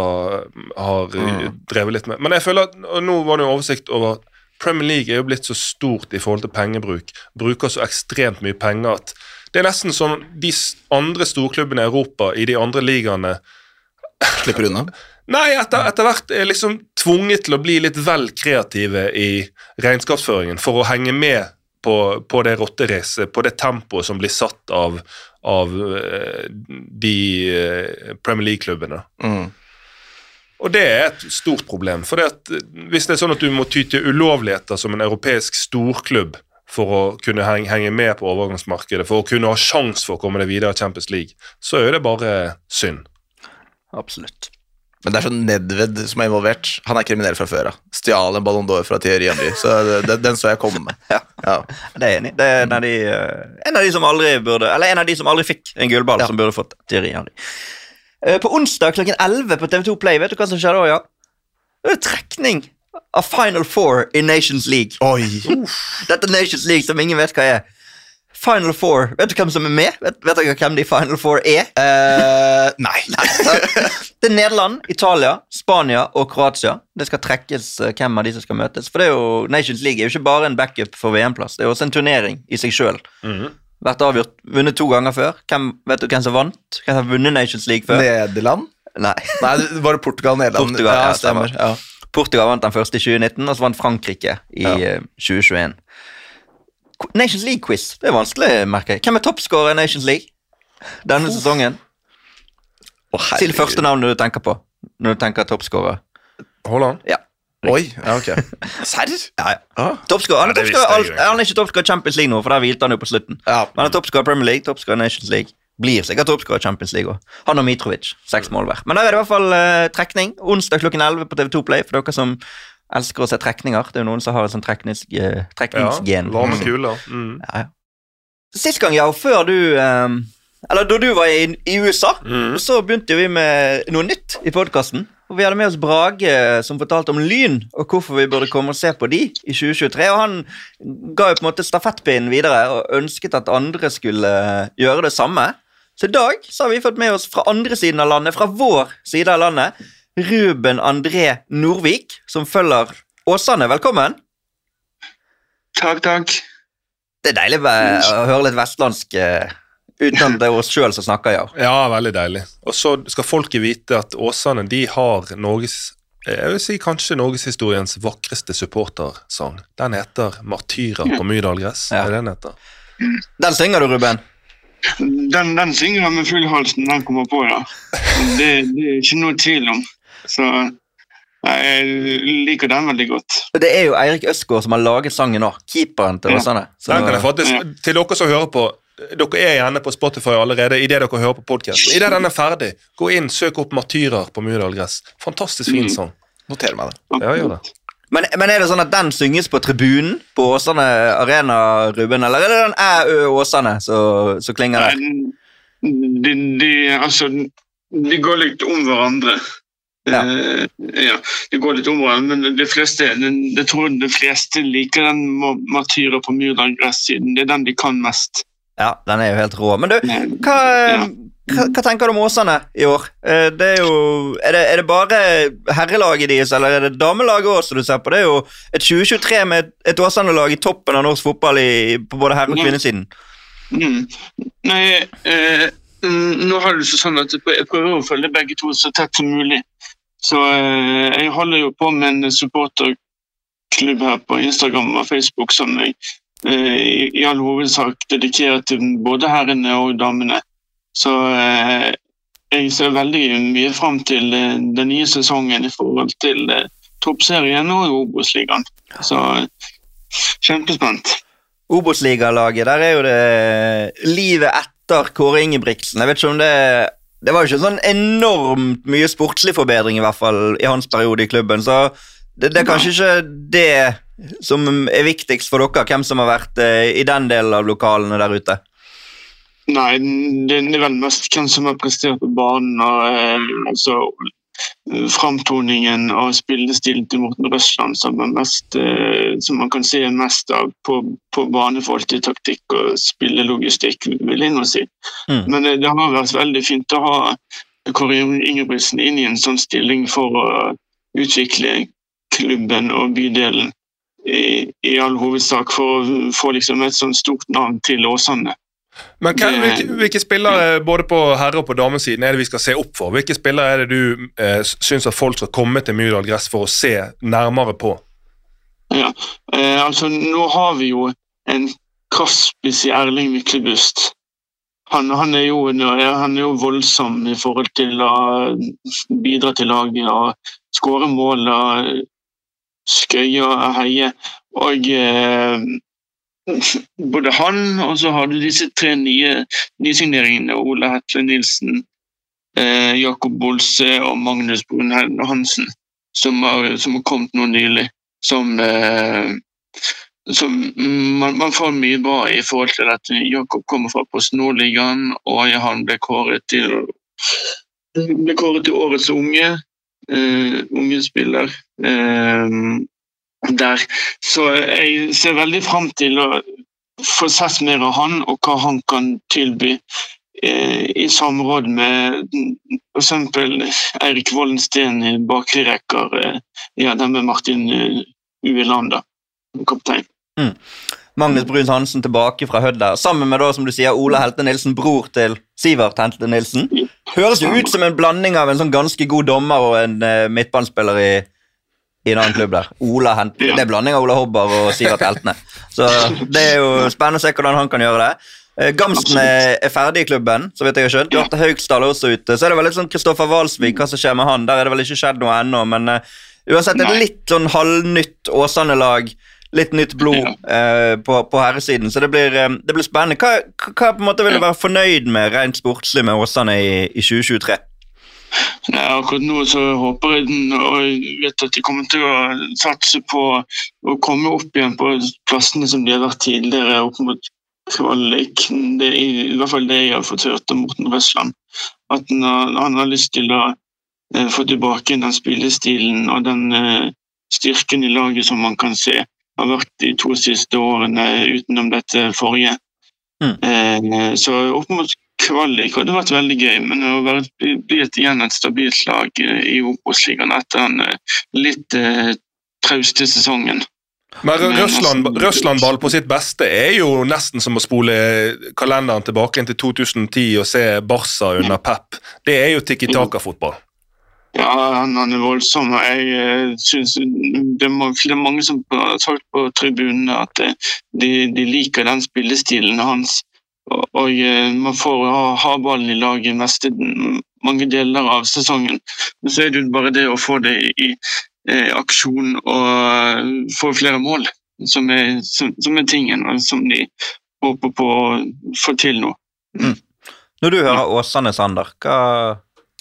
har mm. drevet litt med. Men jeg føler at og nå var det jo oversikt over Premier League er jo blitt så stort i forhold til pengebruk. Bruker så ekstremt mye penger at det er nesten som de andre storklubbene i Europa, i de andre ligaene Slipper unna. Nei, etter, etter hvert er liksom tvunget til å bli litt vel kreative i regnskapsføringen for å henge med på, på det rotteracet, på det tempoet som blir satt av, av eh, de eh, Premier League-klubbene. Mm. Og det er et stort problem. For det at, eh, hvis det er sånn at du må ty til ulovligheter som en europeisk storklubb for å kunne henge, henge med på overgangsmarkedet, for å kunne ha sjanse for å komme deg videre i Champions League, så er jo det bare synd. Absolutt. Men det er sånn Nedved som er involvert. Han er kriminell fra før av. Stjal en Ballon d'Or fra Thierry Henry, så det, den så jeg komme med. Ja. Ja. Det er jeg enig i. Det er en av, de, eh, en av de som aldri burde Eller en av de som aldri fikk en gullball, Ja. som burde fått Thierry Henry. Eh, På onsdag klokken 11 på TV2 Play, vet du hva som skjer da, ja? Det er trekning av Final Four i Nations League. Oi! Dette Nations League som ingen vet hva er. Final Four. Vet du hvem som er med? Vet, vet dere hvem de Final Four er? Uh, nei. Det er Nederland, Italia, Spania og Kroatia. Det skal trekkes eh, hvem av de som skal møtes. For det er jo, Nations League er jo ikke bare en backup for VM-plass, det er også en turnering i seg sjøl. Vært avgjort, vunnet to ganger før. Hvem, vet du hvem som vant? Hvem som har vunnet Nations League før? Nederland? Nei. Nei, var det Portugal Nederland? Portugal, ja, stemmer. Ja. Portugal vant den første i 2019, og så vant Frankrike i Ja. eh, 2021. Nations League-quiz. Det er vanskelig, merker jeg. Hvem er toppskårer i Nations League denne sesongen? Oh, Si det første navnet du tenker på når du tenker toppskårer. Haaland? Ja. Oi, ja, ok. Serr? Ja, ja. Ah. Han, Ja, han er ikke toppskårer i Champions League nå, for der hvilte han jo på slutten. Ja. Han er toppskårer i Premier League, toppskårer i Nations League. Blir sikkert toppskårer i Champions League òg. Han og Mitrovic. Seks mål hver. Men der er det i hvert fall uh, trekning. Onsdag klokken 11 på TV2 Play, for dere som elsker å se trekninger. Det er jo noen som har et sånt treknings, trekningsgen. Ja, varme kuler. Mm. Ja, ja. Sist gang, ja, før du um, Eller da du var i, i USA, Mm. så begynte vi med noe nytt i podkasten. Og Vi hadde med oss Brage, som fortalte om Lyn, og hvorfor vi burde komme og se på de i 2023. Og Han ga jo på en måte stafettpinnen videre og ønsket at andre skulle eh, gjøre det samme. Så i dag så har vi fått med oss fra andre siden av landet, fra vår side av landet, Ruben André Norvik, som følger Åsane. Velkommen. Takk, takk. Det er deilig å høre litt vestlandsk eh, uten at det er oss sjøl som snakker, ja. Ja, veldig deilig. Og så skal folket vite at Åsane de har Norges jeg vil si kanskje norgeshistoriens vakreste supportersang. Den heter 'Martyrer på Mydalgress'. Ja. Er det den heter? Den synger du, Ruben. Den, den synger jeg med full hals når den kommer på, ja. Det, det er ikke noe tvil om. Så jeg liker den veldig godt. Det er jo Eirik Østgaard som har laget sangen nå. Keeperen til Ja. Åsane. Faktisk, Til dere som hører på Dere er gjerne på Spotify allerede idet dere hører på podkasten. Idet den er ferdig, gå inn, søk opp 'Martyrer på Mydalgress'. Fantastisk fin Mm. sang. Noter meg det. Ja, gjør det. Men, men er det sånn at den synges på tribunen på Åsane Arena, Ruben, eller er det den Æ, Ø, Åsane som klinger der? De, de, altså, de går litt om hverandre. Ja. Uh, ja, de går litt om hverandre, men de fleste, de, jeg tror de fleste liker den ma- 'Martyrer på Myrdal gress', siden det er den de kan mest. Ja, den er jo helt rå. Men du, hva, hva, hva tenker du om Åsane i år? Eh, Det er jo Er det, er det bare herrelaget deres, eller er det damelaget òg som du ser på? Det er jo et 2023 med et Åsane-lag i toppen av norsk fotball i, på både herre- og kvinnesiden. Mm. Nei, eh, mm, nå har det seg sånn at jeg prøver å følge begge to så tett som mulig. Så eh, jeg holder jo på med en supporterklubb her på Instagram og Facebook som jeg i, i all hovedsak dedikert til både herrene og damene. Så eh, jeg ser veldig mye fram til eh, den nye sesongen i forhold til eh, toppserien og Obos-ligaen. Så eh, kjempespent. Obos-ligalaget, der er jo det livet etter Kåre Ingebrigtsen. Jeg vet ikke om det Det var jo ikke sånn enormt mye sportslig forbedring, i hvert fall i hans periode i klubben. Så det, det er kanskje ikke det som er viktigst for dere, hvem som har vært eh, i den delen av lokalene der ute. Nei, det det er vel mest hvem som har prestert på banen. og eh, altså Framtoningen og spillestilen til Morten Røsland som, mest, eh, som man kan se mest av på, på bane til taktikk og spillelogistikk, vil jeg nå si. Mm. Men eh, det har vært veldig fint å ha Kåre Ingebrigtsen inn i en sånn stilling for å utvikle klubben og bydelen i, i all hovedsak, for å få liksom et sånt stort navn til Åsane. Men hvem, hvilke, hvilke spillere både på herre- og på damesiden er det vi skal se opp for? Hvilke spillere er det du eh, syns at folk skal komme til Myrdal Gress for å se nærmere på? Ja, eh, altså nå har vi jo en kraftspiss i Erling Myklebust. Han, han, er jo, han er jo voldsom i forhold til å bidra til laget og skåre mål og skøye og heie. Og eh, både han og så har du disse tre nye nysigneringene. Ole Hetle Nilsen, eh, Jakob Bolse og Magnus Brun Hansen, som har, som har kommet nå nylig som, eh, som man, man får mye bra i forhold til at Jakob kommer fra Post Nord-ligaen, og han ble kåret til ble kåret til årets unge unge spiller eh, der. Så jeg ser veldig fram til å få sett mer av han, og hva han kan tilby eh, i samråd med f.eks. Eirik Vollensten i bakre rekker. Eh, ja, med Martin eh, Ueland, da, kaptein. Magnus Bruns Hansen tilbake fra Hødd der, sammen med da, som du sier, Ola Helte Nilsen, bror til Sivert Helte Nilsen. Høres jo ut som en blanding av en sånn ganske god dommer og en uh, midtbanespiller i, i en annen klubb der. Ola Hent. Det er blanding av Ola Hobber og Sivert Heltene. Så det er jo spennende å se hvordan han kan gjøre det. Eh, Gamsten er, er ferdig i klubben, så vidt jeg har skjønt. Bjarte Haugsdal er også ute. Så er det vel litt sånn Kristoffer Walsvik, hva som skjer med han. Der er det vel ikke skjedd noe ennå, men uh, uansett et litt sånn halvnytt Åsane-lag. Litt nytt blod eh, på, på herresiden, så det blir, eh, det blir spennende. Hva, hva på en måte vil du være fornøyd med rent sportslig med Åsane i, i 2023? Nei, akkurat nå så håper jeg den, og jeg vet at de kommer til å satse på å komme opp igjen på plassene som de har vært tidligere, opp mot kvalik. Det er i, hvert fall det jeg har fått hørt om Morten Røsland. At han han har lyst til å eh, få tilbake den spillestilen og den eh, styrken i laget som man kan se har vært de to siste årene utenom dette forrige. Mm. Eh, så opp mot kvalik hadde vært veldig gøy, men å være, bli- bli et, igjen et stabilt lag eh, i Obos-ligaen etter en eh, litt eh, trauste sesongen. Men Røsland-ball Røslandball på sitt beste er jo nesten som å spole kalenderen tilbake inn til 2010 og se Barca under Pep. Det er jo Tikki Taka-fotball. Ja, han, er voldsom. og Jeg eh, synes det er, mange, som har sagt på tribunene at eh, de, de liker den spillestilen hans. Og, eh, man får ha, ha ballen i laget meste, mange deler av sesongen. Men så er det jo bare det å få det i i aksjon og få flere mål som er, som, som er tingen, og som de håper på å få til nå. Når du hører Åsane, Sander, hva,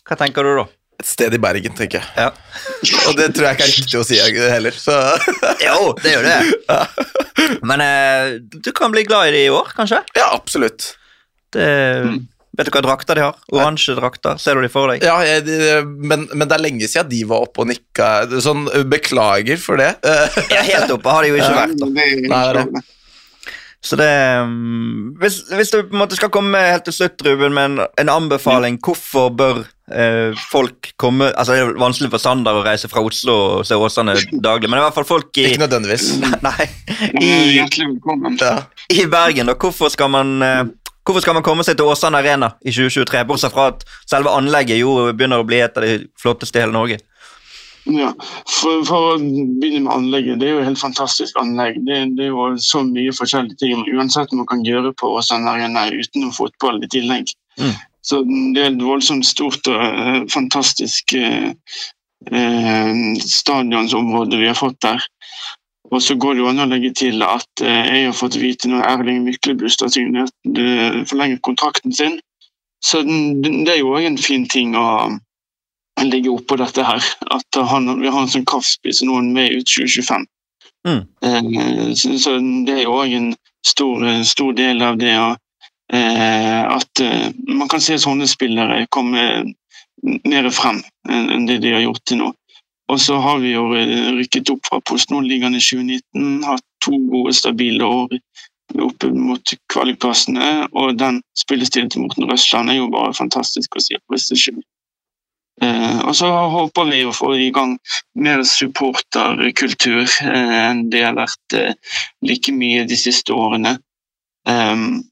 hva tenker du da? Et sted i Bergen, tenker jeg. Ja. Og det tror jeg ikke er riktig å si heller. Så Jo, det jo det. Men eh, du kan bli glad i det i år, kanskje? ja, absolutt. Det, vet du hva drakter de har? Oransje drakter. Ser du de for deg? Ja, jeg, men, men det er lenge siden de var oppe og nikka. Sånn, beklager for det. Ja, helt oppe har de jo ikke vært. da. Nei, det er det. Så det mm, hvis, hvis du på en måte skal komme helt til slutt, Ruben, med en, en anbefaling, hvorfor bør eh, folk komme Altså, det er vanskelig for Sander å reise fra Oslo og se Åsane daglig, men i hvert fall folk i Ikke nødvendigvis. Nei, i, Ja. i Bergen, da. Hvorfor skal man eh, Hvorfor skal man komme seg til Åsane Arena i 2023, bortsett fra at selve anlegget jo begynner å bli et av de flotteste i hele Norge? Ja, for, for å begynne med anlegget. Det er jo et helt fantastisk anlegg. Det, det er jo så mye forskjellige ting uansett man kan gjøre på Åsane Arena utenom fotball i tillegg. Mm. Så det er et voldsomt stort og uh, fantastisk uh, uh, stadionsområde vi har fått der. Og så går det jo an å legge til at jeg har fått vite når Erling Myklebust har signert forlenget kontrakten sin. Så den, det er jo òg en fin ting å ligge oppå dette her. At han, vi har en sånn kraftspiss noen med ut 2025. Mm. Eh, så, så det er jo òg en stor, stor del av det å, eh, at eh, man kan se sånne spillere komme mer frem enn det de har gjort til nå. Og så har vi jo eh, rykket opp fra Post Nord-ligaen i 2019, hatt to gode, stabile år opp mot kvalikplassene, og den spillestilen til Morten Røsland er jo bare fantastisk å si på disse det skjer. Eh, og så håper vi å få i gang mer supporterkultur eh, enn det har vært eh, like mye de siste årene. Ehm,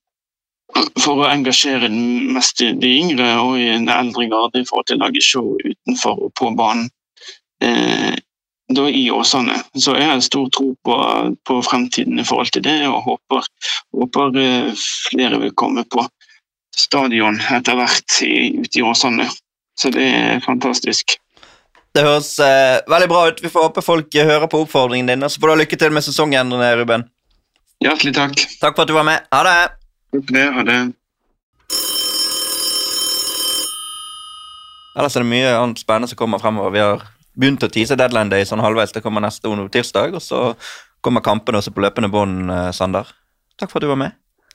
for å engasjere mest de de yngre og i en eldre garde i forhold til å lage show utenfor og på banen. Eh, da i Åsane. Så jeg har stor tro på, på fremtiden i forhold til det, og håper, håper eh, flere vil komme på stadion etter hvert ute i Åsane. Så det er fantastisk. Det høres eh, veldig bra ut. Vi får håpe folk eh, hører på oppfordringen din. Og så får du ha lykke til med sesongen, Ruben. Hjertelig takk. Takk for at du var med. Ha det! Takk for det. Ha det. Ellers er det mye annet spennende som kommer fremover. Vi har begynt å tease deadline day sånn halvveis. Det kommer neste tirsdag, og så kommer kampene også på løpende bånd, eh, Sander. Takk for at du var med.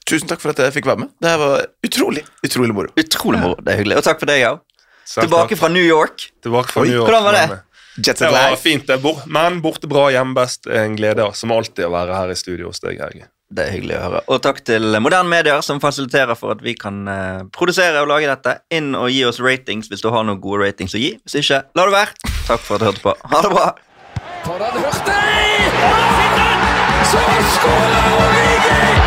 Tusen takk for at jeg fikk være med. Det her var utrolig utrolig moro. Utrolig moro. Det er hyggelig. Og takk for deg òg. Selv Tilbake takk. fra New York. Tilbake fra Oi, New York. hvordan var det? Det var fint, det. Bort, men borte bra, hjemme best. En glede som alltid å være her i studio hos deg, Helge. Det er hyggelig å høre. Og takk til Moderne Medier, som fasiliterer for at vi kan eh, produsere og lage dette. Inn og gi oss ratings hvis du har noen gode ratings å gi. Hvis ikke, la det være. Takk for at du hørte på. Ha det bra. Foran Hurtig! Så skårer Origi!